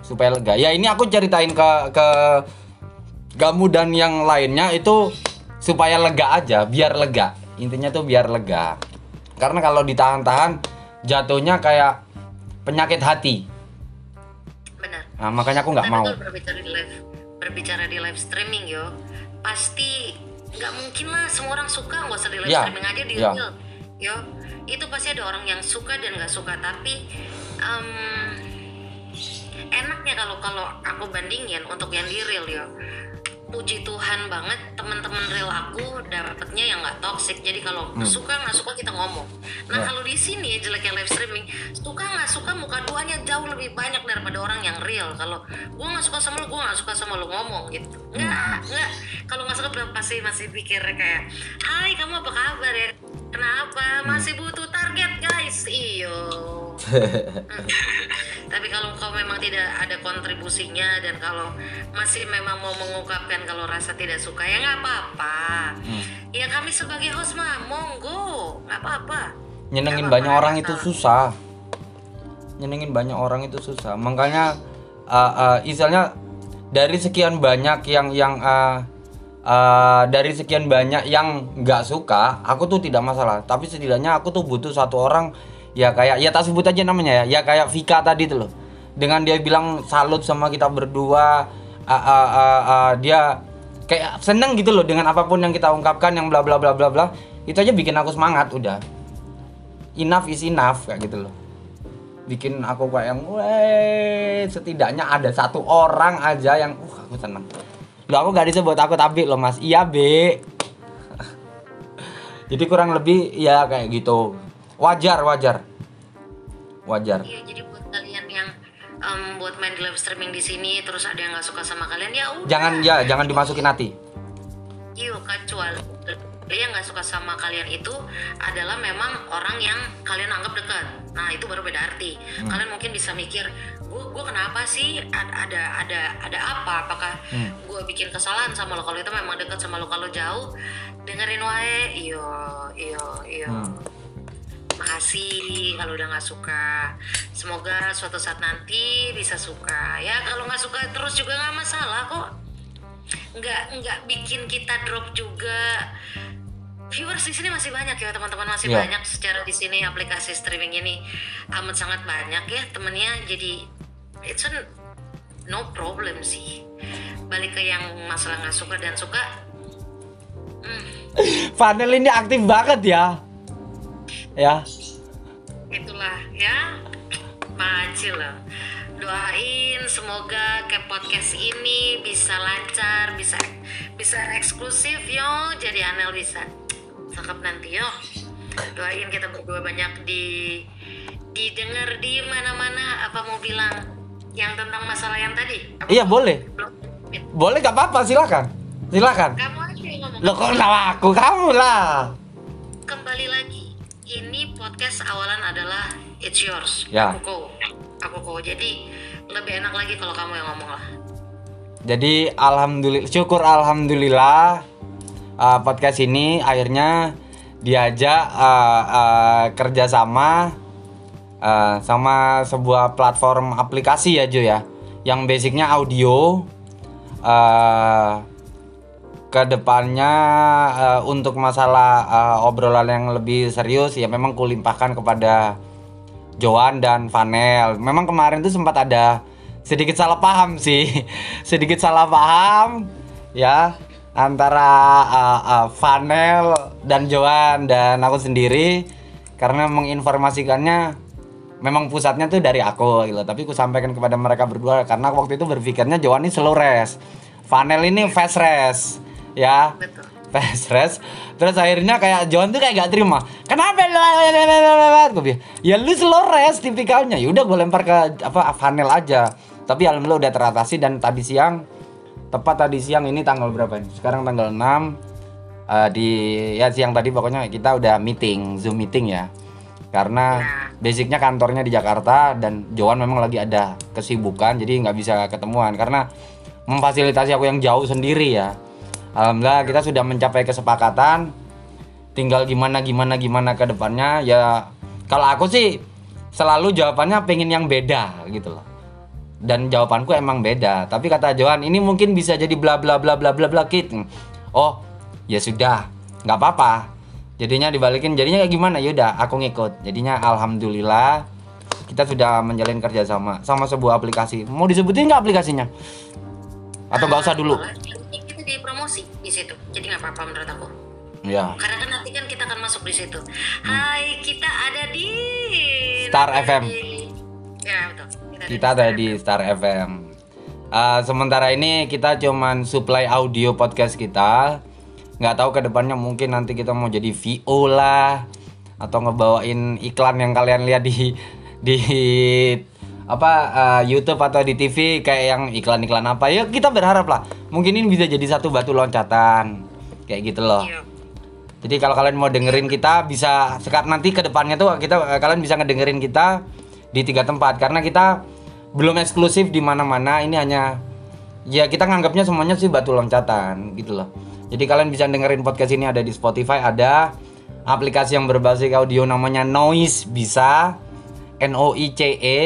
Supaya lega. Ya ini aku ceritain ke ke kamu dan yang lainnya itu supaya lega aja, biar lega. Intinya tuh biar lega. Karena kalau ditahan-tahan jatuhnya kayak penyakit hati. Benar. Nah, makanya aku nggak mau. kalau berbicara di live, berbicara di live streaming yo, pasti nggak mungkin lah semua orang suka nggak usah di live Ya, streaming aja di ya. real, yo. Itu pasti ada orang yang suka dan nggak suka, tapi em, enaknya kalau kalau aku bandingin untuk yang di real yo, puji Tuhan banget teman-teman real aku dapetnya yang nggak toxic. Jadi kalau suka nggak suka kita ngomong. Nah Ya. kalau di sini jeleknya live streaming suka nggak suka muka duanya jauh lebih banyak daripada orang yang real. Kalau gua nggak suka sama lu gua nggak suka sama lu ngomong gitu. Nggak nggak. Kalau nggak suka pasti masih pikir kayak Hai kamu apa kabar ya? Kenapa? Masih butuh target guys. Iyo <laughs> tapi kalau kau memang tidak ada kontribusinya dan kalau masih memang mau mengungkapkan kalau rasa tidak suka ya nggak apa-apa. Ya kami sebagai host mah monggo. Nggak apa-apa. Nyenengin banyak apa-apa, orang itu susah. Nyenengin banyak orang itu susah. Makanya uh, uh, misalnya dari sekian banyak yang yang uh, uh, dari sekian banyak yang nggak suka aku tuh tidak masalah. Tapi setidaknya aku tuh butuh satu orang ya kayak ya tak sebut aja namanya ya. Ya kayak Vika tadi tuh loh. Dengan dia bilang salut sama kita berdua uh, uh, uh, uh, dia kayak seneng gitu loh dengan apa pun yang kita ungkapkan yang bla bla bla bla bla. Itu aja bikin aku semangat udah. Enough is enough kayak gitu loh. Bikin aku kayak yang setidaknya ada satu orang aja yang uh aku seneng. Lo aku gak disebut aku tapi loh mas. Iya be. <laughs> Jadi kurang lebih ya kayak gitu wajar wajar wajar Iya, jadi buat kalian yang em, buat main live streaming di sini terus ada yang nggak suka sama kalian ya udah. jangan ya jangan dimasukin hati Iya, kecuali yang nggak suka sama kalian itu adalah memang orang yang kalian anggap dekat. Nah itu baru beda arti. Kalian mungkin bisa mikir, gue gue kenapa sih ada ada ada ada apa? Apakah gue bikin kesalahan sama lo? Kalau itu memang dekat sama lo, kalau jauh dengerin wae. Iyo iyo iyo. Makasih kalau udah nggak suka. Semoga suatu saat nanti bisa suka. Ya kalau nggak suka terus juga nggak masalah kok. Nggak nggak bikin kita drop juga. Viewers di sini masih banyak ya teman-teman masih Iya. banyak secara di sini aplikasi streaming ini amat sangat banyak ya temennya jadi it's a no problem sih balik ke yang masalah nggak suka dan suka <laughs> Vanel ini aktif banget ya ya. Itulah ya. Majil lah. Doain semoga ke podcast ini bisa lancar bisa bisa eksklusif yo. Jadi Anel bisa. Cakep nanti yo. Doain kita berdua banyak di didengar di mana-mana. Apa mau bilang yang tentang masalah yang tadi? Apa iya boleh. belum? boleh gak apa-apa. Silakan. Silakan. Kamu aja yang ngomong. Lo kok aku? Kamu lah. Kembali lagi ini podcast awalan adalah it's yours. Ya. aku kau aku kau jadi lebih enak lagi kalau kamu yang ngomong lah. Jadi alhamdulillah syukur alhamdulillah uh, podcast ini akhirnya diajak uh, uh, kerjasama uh, sama sebuah platform aplikasi ya Jo ya. Yang basicnya audio uh, ke depannya uh, untuk masalah uh, obrolan yang lebih serius ya memang kulimpahkan kepada Joan dan Vanel. Memang kemarin tuh sempat ada sedikit salah paham sih, <laughs> sedikit salah paham ya antara uh, uh, Vanel dan Joan dan aku sendiri karena menginformasikannya memang pusatnya tuh dari aku gitu. Tapi aku sampaikan kepada mereka berdua karena waktu itu berpikirnya Joan ini slow rest, Vanel ini fast rest ya. Betul. Fast terus akhirnya kayak John tuh kayak gak terima. Kenapa lo? Gue bilang ya lu slow rest tipikalnya. Ya udah gue lempar ke apa funnel aja. Tapi alhamdulillah udah teratasi dan tadi siang tepat tadi siang ini tanggal berapa ini? Sekarang tanggal 6 eh, di ya siang tadi pokoknya kita udah meeting zoom meeting ya. Karena basicnya kantornya di Jakarta dan Johan memang lagi ada kesibukan jadi nggak bisa ketemuan. Karena memfasilitasi aku yang jauh sendiri ya Alhamdulillah kita sudah mencapai kesepakatan. Tinggal gimana gimana gimana ke depannya ya kalau aku sih selalu jawabannya pengen yang beda gitu loh. Dan jawabanku emang beda. Tapi kata Johan ini mungkin bisa jadi bla bla bla bla bla bla kit. Oh ya sudah nggak apa-apa. Jadinya dibalikin jadinya kayak gimana? Yaudah aku ngikut. Jadinya alhamdulillah kita sudah menjalin kerjasama sama sebuah aplikasi. Mau disebutin nggak aplikasinya? Atau nggak usah dulu jadi nggak apa-apa menurut aku. Ya. Karena kan nanti kan kita akan masuk di situ. Hai kita ada di Star ada FM. di- ya betul. Kita ada di Star FM Uh, sementara ini kita cuman supply audio podcast kita. Nggak tahu ke depannya mungkin nanti kita mau jadi VO lah atau ngebawain iklan yang kalian lihat di di apa uh, YouTube atau di TV kayak yang iklan-iklan apa ya kita berharap lah mungkin ini bisa jadi satu batu loncatan kayak gitu loh. Iya. Jadi kalau kalian mau dengerin kita bisa sekarang nanti ke depannya tuh kita eh, kalian bisa ngedengerin kita di tiga tempat karena kita belum eksklusif di mana-mana ini hanya ya kita nganggapnya semuanya sih batu loncatan gitu loh. Jadi kalian bisa dengerin podcast ini ada di Spotify ada aplikasi yang berbasis audio namanya Noise bisa N O I C E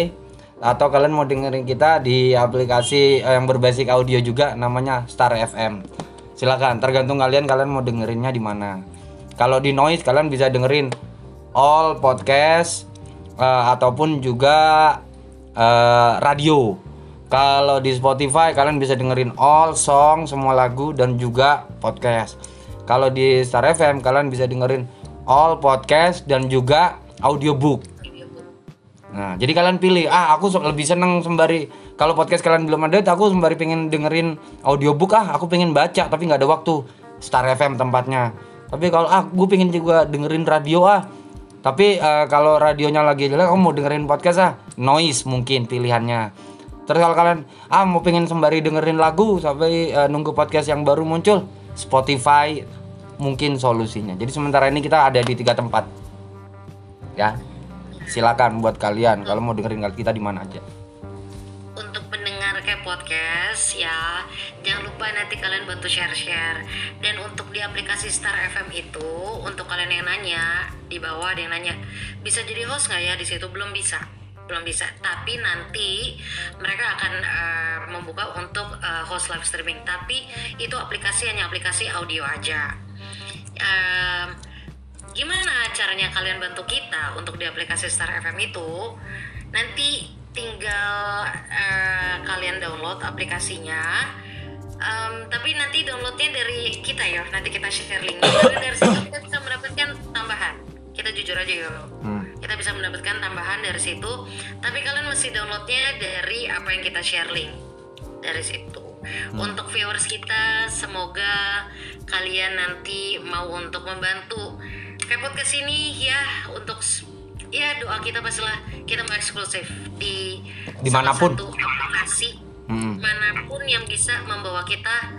atau kalian mau dengerin kita di aplikasi eh, yang berbasis audio juga namanya Star FM. Silakan, tergantung kalian kalian mau dengerinnya di mana. Kalau di Noise kalian bisa dengerin all podcast eh, ataupun juga eh, radio. Kalau di Spotify kalian bisa dengerin all song, semua lagu dan juga podcast. Kalau di Star FM kalian bisa dengerin all podcast dan juga audiobook. Nah, jadi kalian pilih. Ah, aku lebih seneng sembari kalau podcast kalian belum ada, aku sembari pengen dengerin audiobook ah, aku pengen baca tapi nggak ada waktu. Star FM tempatnya. Tapi kalau ah, gue pengen juga dengerin radio ah. Tapi eh, kalau radionya lagi jelek, kamu mau dengerin podcast ah, noise mungkin pilihannya. Terus kalau kalian ah mau pengen sembari dengerin lagu sampai eh, nunggu podcast yang baru muncul, Spotify mungkin solusinya. Jadi sementara ini kita ada di tiga tempat. Ya, silakan buat kalian kalau mau dengerin kita di mana aja. untuk pendengar kayak podcast ya jangan lupa nanti kalian bantu share-share. Dan untuk di aplikasi Star FM itu untuk kalian yang nanya di bawah ada yang nanya bisa jadi host nggak ya? Di situ belum bisa belum bisa. Tapi nanti mereka akan eh, membuka untuk eh, host live streaming. Tapi itu aplikasi hanya aplikasi audio aja. Em, gimana caranya kalian bantu kita untuk di aplikasi Star FM itu? Nanti tinggal eh, kalian download aplikasinya. Em, tapi nanti downloadnya dari kita ya. Nanti kita share linknya karena dari situ kita bisa mendapatkan tambahan. Kita jujur aja ya lo Hmm. kita bisa mendapatkan tambahan dari situ. Tapi kalian mesti downloadnya dari apa yang kita share link. Dari situ. Untuk viewers kita semoga kalian nanti mau untuk membantu kayak podcast ini ya untuk ya doa kita pastilah kita mau eksklusif di Di mana pun. satu aplikasi Hmm. mana pun yang bisa membawa kita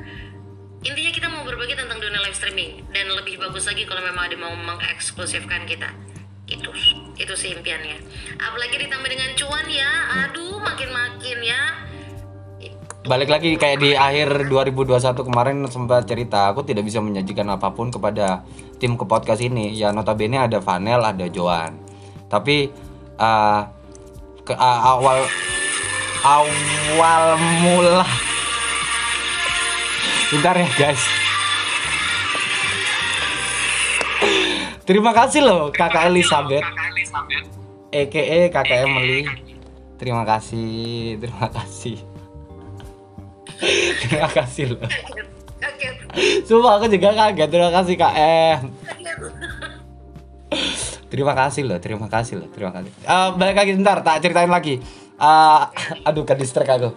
intinya kita mau berbagi tentang dunia live streaming dan lebih bagus lagi kalau memang ada mau mengeksklusifkan kita itu itu sih impiannya apalagi ditambah dengan cuan ya aduh makin makin ya Balik lagi kayak di akhir 2021 kemarin sempat cerita aku tidak bisa menjanjikan apa pun kepada tim ke podcast ini. Ya notabene ada Vanel, ada Joan. Tapi uh, ke uh, awal awal mula Bentar ya guys. Terima kasih loh Kakak Elizabeth. EKE Kakak Emily. Terima kasih, terima kasih. Terima kasih loh. kaget Sumpah aku juga kaget. Terima kasih Kak kaget Terima kasih loh, terima kasih loh, terima kasih. Eh, balik lagi sebentar, tak ceritain lagi. Eh, aduh, ke distract aku.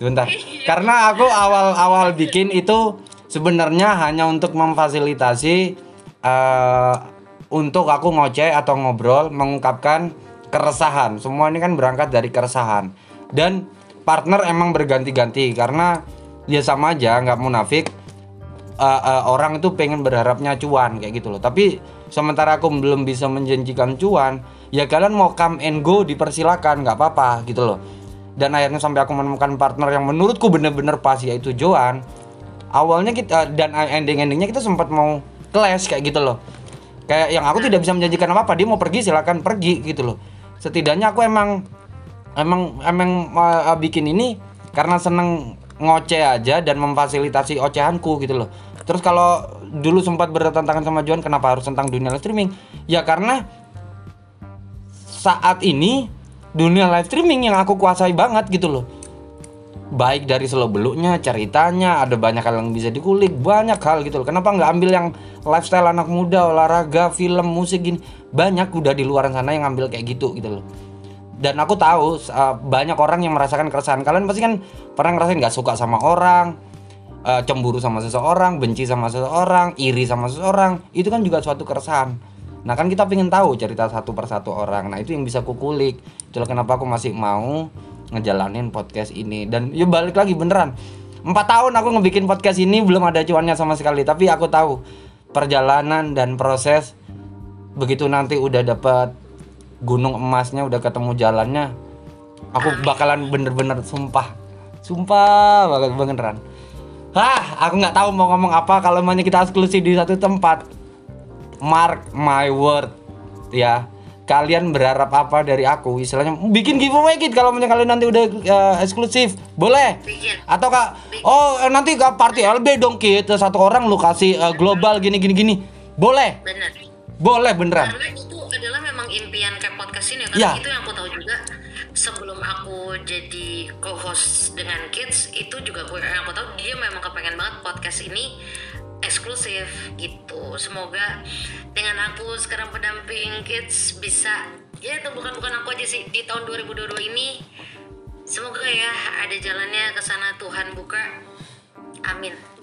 Sebentar. Karena aku awal-awal bikin itu sebenarnya hanya untuk memfasilitasi eh untuk aku ngoceh atau ngobrol mengungkapkan keresahan. Semua ini kan berangkat dari keresahan. Dan partner emang berganti-ganti karena ya sama aja nggak munafik uh, uh, orang itu pengen berharapnya cuan kayak gitu loh. Tapi sementara aku belum bisa menjanjikan cuan, ya kalian mau come and go dipersilakan, nggak apa-apa gitu loh. Dan akhirnya sampai aku menemukan partner yang menurutku bener-bener pas yaitu Joan. Awalnya kita dan ending-endingnya kita sempat mau clash kayak gitu loh. Kayak yang aku tidak bisa menjanjikan apa-apa, dia mau pergi silakan pergi gitu loh. Setidaknya aku emang emang emang uh, bikin ini karena seneng ngoceh aja dan memfasilitasi ocehanku gitu loh. Terus kalau dulu sempat bertentangan sama Joan kenapa harus tentang dunia live streaming? Ya karena saat ini dunia live streaming yang aku kuasai banget gitu loh. Baik dari selo beluknya, ceritanya, ada banyak hal yang bisa dikulik, banyak hal gitu loh. Kenapa nggak ambil yang lifestyle anak muda, olahraga, film, musik gini? Banyak udah di luar sana yang ngambil kayak gitu gitu loh dan aku tahu uh, banyak orang yang merasakan keresahan. Kalian pasti kan pernah ngerasain nggak suka sama orang uh, cemburu sama seseorang benci sama seseorang iri sama seseorang. Itu kan juga suatu keresahan. Nah kan kita pengen tahu cerita satu persatu orang. Nah itu yang bisa kukulik itulah kenapa aku masih mau ngejalanin podcast ini. Dan ya balik lagi beneran. Empat tahun aku ngebikin podcast ini belum ada cuannya sama sekali. Tapi aku tahu perjalanan dan proses begitu nanti udah dapat gunung emasnya udah ketemu jalannya aku bakalan bener-bener sumpah sumpah banget beneran Hah, aku nggak tahu mau ngomong apa kalau maunya kita eksklusif di satu tempat. Mark my word, ya. Kalian berharap apa dari aku? Istilahnya bikin giveaway gitu kalau maunya kalian nanti udah uh, eksklusif, boleh? Bikin. Atau kak, oh eh, nanti ke party LB dong kita satu orang lu kasih uh, global gini gini gini, boleh? Bener. Boleh beneran. Karena adalah memang impian kayak podcast ini karena Ya. itu yang aku tahu juga. Sebelum aku jadi co-host dengan kids itu juga aku yang aku tahu dia memang kepengen banget podcast ini eksklusif gitu. Semoga dengan aku sekarang pendamping kids bisa ya itu bukan bukan aku aja sih di tahun 2022 ini semoga ya ada jalannya ke sana Tuhan buka. Amin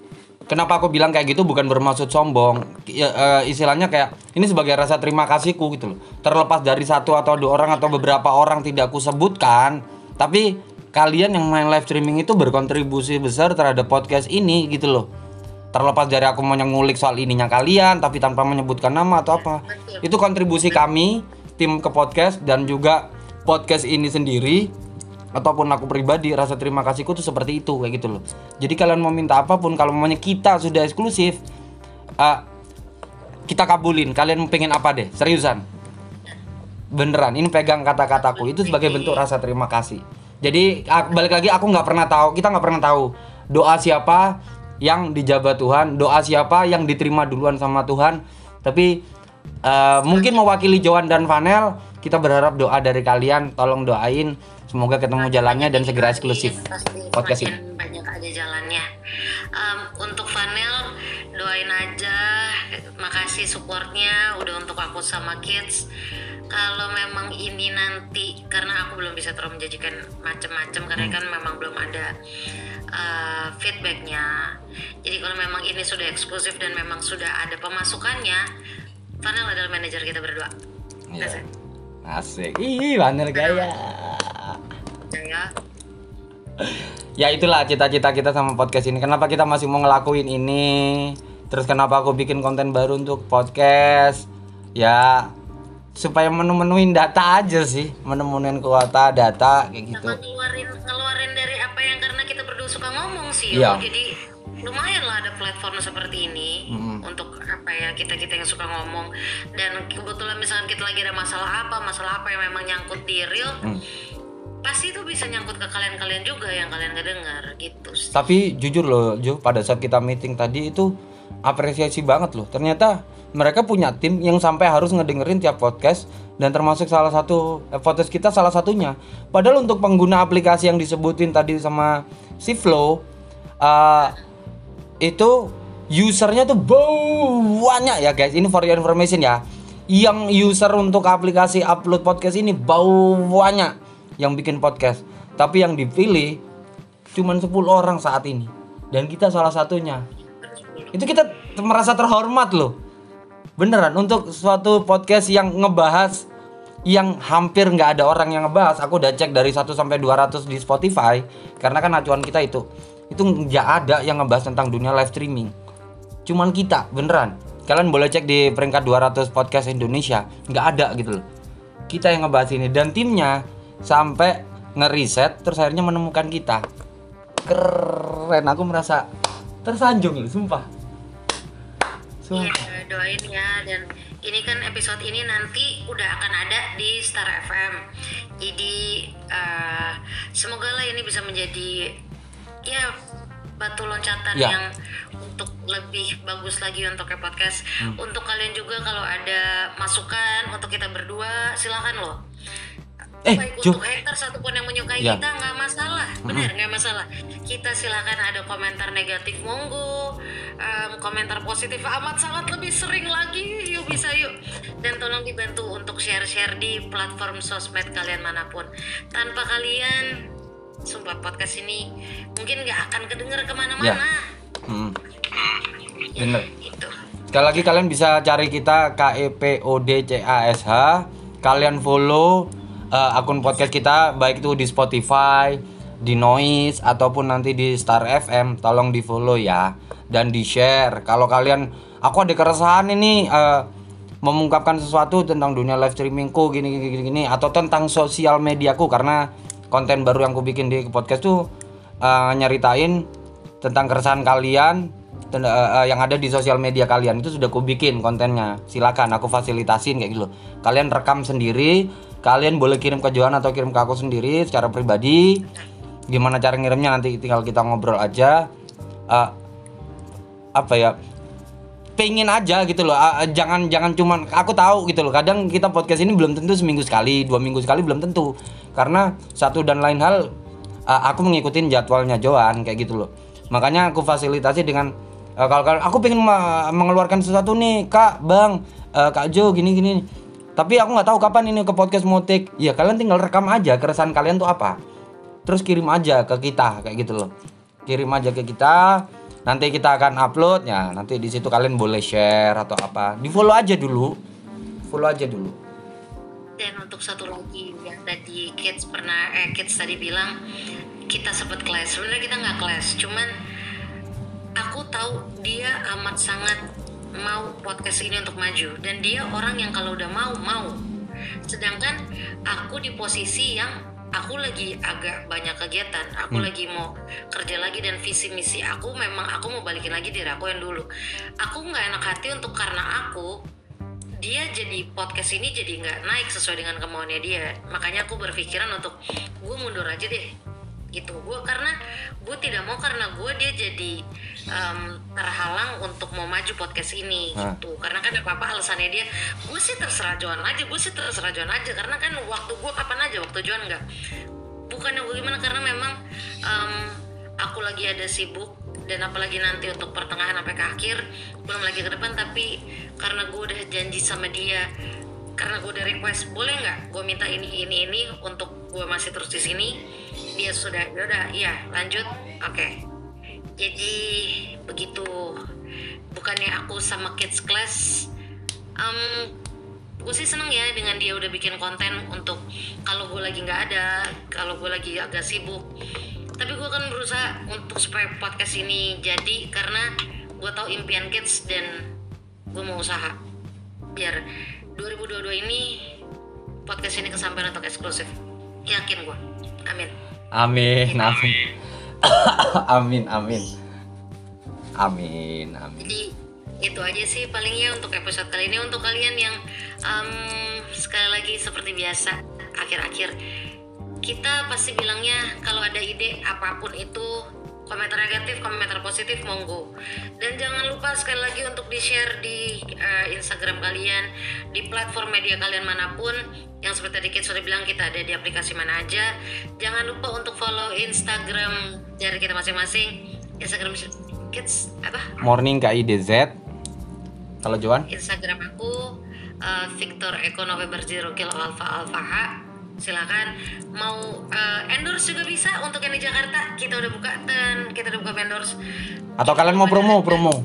Kenapa aku bilang kayak gitu bukan bermaksud sombong. Ya, eh, istilahnya kayak ini sebagai rasa terima kasihku gitu loh. Terlepas dari satu atau dua orang atau beberapa orang tidak aku sebutkan, tapi kalian yang main live streaming itu berkontribusi besar terhadap podcast ini gitu loh. Terlepas dari aku mau ngulik soal ininya kalian tapi tanpa menyebutkan nama atau apa. Itu kontribusi kami tim ke podcast dan juga podcast ini sendiri ataupun aku pribadi rasa terima kasihku tuh seperti itu kayak gitu loh. Jadi kalian mau minta apa pun kalau mamanya kita sudah eksklusif eh, kita kabulin. Kalian pengen apa deh? Seriusan? Beneran ini pegang kata-kataku. Itu sebagai bentuk rasa terima kasih. Jadi balik lagi aku nggak pernah tahu kita nggak pernah tahu doa siapa yang dijabah Tuhan doa siapa yang diterima duluan sama Tuhan. Tapi eh, mungkin mewakili Joan dan Vanel kita berharap doa dari kalian tolong doain. Semoga ketemu jalannya dan segera eksklusif. Podcast ini. banyak ada jalannya. Em, untuk Vanel doain aja. Makasih supportnya udah untuk aku sama kids. Kalau memang ini nanti karena aku belum bisa terlalu menjanjikan macam-macam karena kan memang belum ada eh, feedbacknya. Jadi kalau memang ini sudah eksklusif dan memang sudah ada pemasukannya Vanel adalah manajer kita berdua. Iya. Asik. Ih Vanel gaya. Ya ya itulah cita-cita kita sama podcast ini. Kenapa kita masih mau ngelakuin ini? Terus kenapa aku bikin konten baru untuk podcast? Ya supaya menu-menuin data aja sih. Menu-menuin kuota data kayak gitu. Sama ngeluarin ngeluarin dari apa yang karena kita berdua suka ngomong sih yo. jadi lumayan lah ada platform seperti ini Mm-mm. untuk apa ya kita kita yang suka ngomong dan kebetulan misalkan kita lagi ada masalah apa masalah apa yang memang nyangkut di real Hmm. pasti itu bisa nyangkut ke kalian-kalian juga yang kalian gak dengar gitu sih. tapi jujur loh Jo pada saat kita meeting tadi itu apresiasi banget loh ternyata mereka punya tim yang sampai harus ngedengerin tiap podcast dan termasuk salah satu eh, podcast kita salah satunya padahal untuk pengguna aplikasi yang disebutin tadi sama si Flow eh, itu usernya tuh banyak ya guys. Ini for your information ya. Yang user untuk aplikasi upload podcast ini banyak yang bikin podcast. Tapi yang dipilih cuman 10 orang saat ini. Dan kita salah satunya. Itu kita merasa terhormat loh. Beneran untuk suatu podcast yang ngebahas yang hampir nggak ada orang yang ngebahas aku udah cek dari 1 sampai 200 di Spotify karena kan acuan kita itu itu nggak ada yang ngebahas tentang dunia live streaming. Cuman kita beneran. Kalian boleh cek di peringkat 200 podcast Indonesia. Nggak ada gitu loh. Kita yang ngebahas ini. Dan timnya sampai ngeriset terus akhirnya menemukan kita. Keren aku merasa tersanjung loh sumpah. Iya, sumpah. doain ya dan ini kan episode ini nanti udah akan ada di Star FM. Jadi eh, semoga lah ini bisa menjadi ya batu loncatan Ya. yang untuk lebih bagus lagi untuk ke podcast. Untuk kalian juga kalau ada masukan untuk kita berdua silakan loh. Eh, baik Jo. untuk haters ataupun yang menyukai Ya. kita nggak masalah benar nggak masalah kita silakan ada komentar negatif monggo em, komentar positif amat sangat lebih sering lagi yuk bisa yuk dan tolong dibantu untuk share-share di platform sosmed kalian mana pun tanpa kalian sumpah podcast ini mungkin nggak akan kedenger ke mana-mana Ya. Hmm. Bener. itu Sekali lagi kalian bisa cari kita K E P O D C A S H. Kalian follow eh, akun podcast kita baik itu di Spotify, di Noise ataupun nanti di Star FM. Tolong di follow ya dan di share. Kalau kalian aku ada keresahan ini eh, mengungkapkan sesuatu tentang dunia live streamingku gini gini gini, gini atau tentang sosial mediaku karena konten baru yang aku bikin di podcast tuh eh, nyeritain tentang keresahan kalian ten- eh, eh, yang ada di sosial media kalian. Itu sudah aku bikin kontennya. Silakan aku fasilitasin kayak gitu kalian rekam sendiri kalian boleh kirim ke Johan atau kirim ke aku sendiri secara pribadi. Gimana cara ngirimnya nanti tinggal kita ngobrol aja. Eh, apa ya pengen aja gitu loh. Jangan jangan cuman aku tahu gitu loh. Kadang kita podcast ini belum tentu seminggu sekali dua minggu sekali belum tentu. Karena satu dan lain hal aku mengikuti jadwalnya Joan kayak gitu loh. Makanya aku fasilitasi dengan eh, kalau aku pengen mengeluarkan sesuatu nih kak bang eh, kak Jo gini gini tapi aku nggak tahu kapan ini ke podcast motik. Ya kalian tinggal rekam aja keresahan kalian tuh apa. Terus kirim aja ke kita kayak gitu loh. Kirim aja ke kita nanti kita akan upload ya. Nanti di situ kalian boleh share atau apa. Di follow aja dulu. Follow aja dulu. Dan untuk satu lagi yang tadi kids pernah eh kids tadi bilang kita sempat kelas. Sebenarnya kita nggak kelas, cuman aku tahu dia amat sangat mau podcast ini untuk maju. Dan dia orang yang kalau udah mau mau. Sedangkan aku di posisi yang aku lagi agak banyak kegiatan, aku lagi mau kerja lagi dan visi misi aku memang aku mau balikin lagi diri aku yang dulu. Aku nggak enak hati untuk karena aku dia jadi podcast ini jadi nggak naik sesuai dengan kemauannya dia. Makanya aku berpikiran untuk gue mundur aja deh gitu. Gue karena gue tidak mau karena gue dia jadi em, terhalang untuk mau maju podcast ini Hah. gitu. Karena kan apa apa alasannya dia gue sih terserah Joan aja gue sih terserah Joan aja. Karena kan waktu gue kapan aja? Waktu Joan nggak. Bukannya gue gimana karena memang em, aku lagi ada sibuk dan apalagi nanti untuk pertengahan sampai ke akhir belum lagi ke depan. Tapi karena gue udah janji sama dia karena gue udah request boleh nggak gue minta ini ini ini untuk gue masih terus di sini dia sudah. Ya udah iya lanjut. Oke. Jadi begitu. Bukannya aku sama kids class em, gue sih seneng ya dengan dia udah bikin konten untuk kalau gue lagi nggak ada kalau gue lagi agak sibuk. Tapi gue akan berusaha untuk supaya podcast ini jadi karena gue tahu impian kids dan gue mau usaha. Biar 2022 ini podcast ini kesampaian untuk eksklusif. Yakin gue amin amin amin. <laughs> Amin amin. Amin amin. Jadi itu aja sih palingnya untuk episode kali ini. Untuk kalian yang em, sekali lagi seperti biasa akhir-akhir kita pasti bilangnya kalau ada ide apa pun itu komentar negatif komentar positif monggo. Dan jangan lupa sekali lagi untuk di share di eh, Instagram kalian di platform media kalian mana pun. Yang seperti tadi Kids sudah bilang kita ada di aplikasi mana aja. Jangan lupa untuk follow Instagram dari kita masing-masing. Instagram Kids apa? Morning KIDZ kalau Joan Instagram aku uh, Victor Eko November Zero Kilo Alpha Alpha H silakan. Mau uh, endorse juga bisa untuk yang di Jakarta. Kita udah buka dan kita udah buka endorse atau kalian mau promo promo?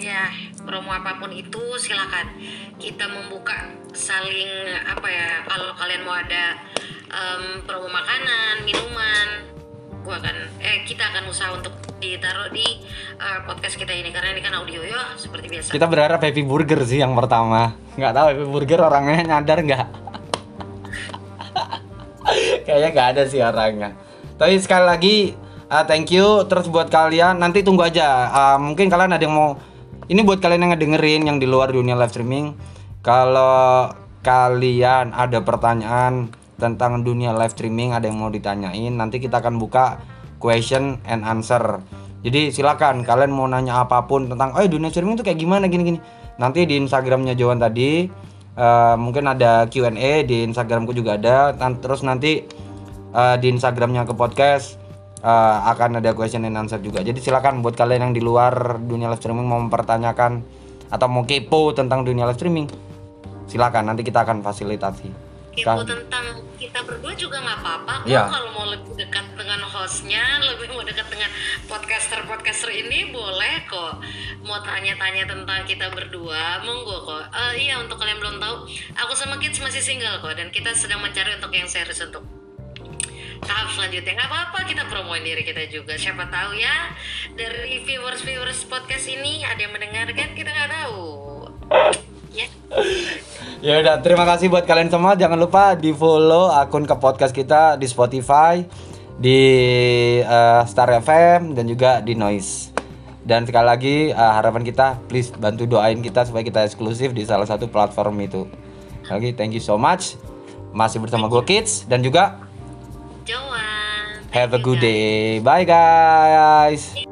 Ya promo apa pun itu silakan. Kita membuka saling apa ya kalau kalian mau ada em, promo makanan minuman gua akan eh kita akan usaha untuk ditaruh di uh, podcast kita ini. Karena ini kan audio ya seperti biasa. Kita berharap Happy Burger sih yang pertama. Nggak tahu Happy Burger orangnya nyadar nggak kayaknya nggak ada sih orangnya tapi sekali lagi uh, thank you terus buat kalian. Nanti tunggu aja. Uh, mungkin kalian ada yang mau ini buat kalian yang ngedengerin yang di luar dunia live streaming. Kalau kalian ada pertanyaan tentang dunia live streaming ada yang mau ditanyain nanti kita akan buka question and answer. Jadi silakan kalian mau nanya apa pun tentang oh dunia streaming itu kayak gimana? Gini gini. Nanti di instagramnya Johan tadi Eh, mungkin ada Q&A di Instagramku juga ada. Terus nanti eh, di Instagramnya ke podcast eh, akan ada question and answer juga. Jadi silakan buat kalian yang di luar dunia live streaming mau mempertanyakan atau mau kepo tentang dunia live streaming, silakan nanti kita akan fasilitasi. kepo Kan- tentang kita berdua juga nggak apa-apa kok Iya. kalau mau lebih dekat dengan hostnya lebih mau dekat dengan podcaster podcaster ini boleh kok mau tanya-tanya tentang kita berdua monggo kok Eh, iya untuk kalian belum tahu aku sama Kids masih single kok dan kita sedang mencari untuk yang serius untuk tahap selanjutnya nggak apa-apa kita promoin diri kita juga siapa tahu ya dari viewers viewers podcast ini ada yang mendengarkan kita nggak tahu ya Ya udah, terima kasih buat kalian semua. Jangan lupa di follow akun ke podcast kita di Spotify, di eh, Star FM dan juga di Noise. Dan sekali lagi eh, harapan kita, please bantu doain kita supaya kita eksklusif di salah satu platform itu. Lagi, thank you so much. Masih bersama gue Kids dan juga Have a good day. Bye guys.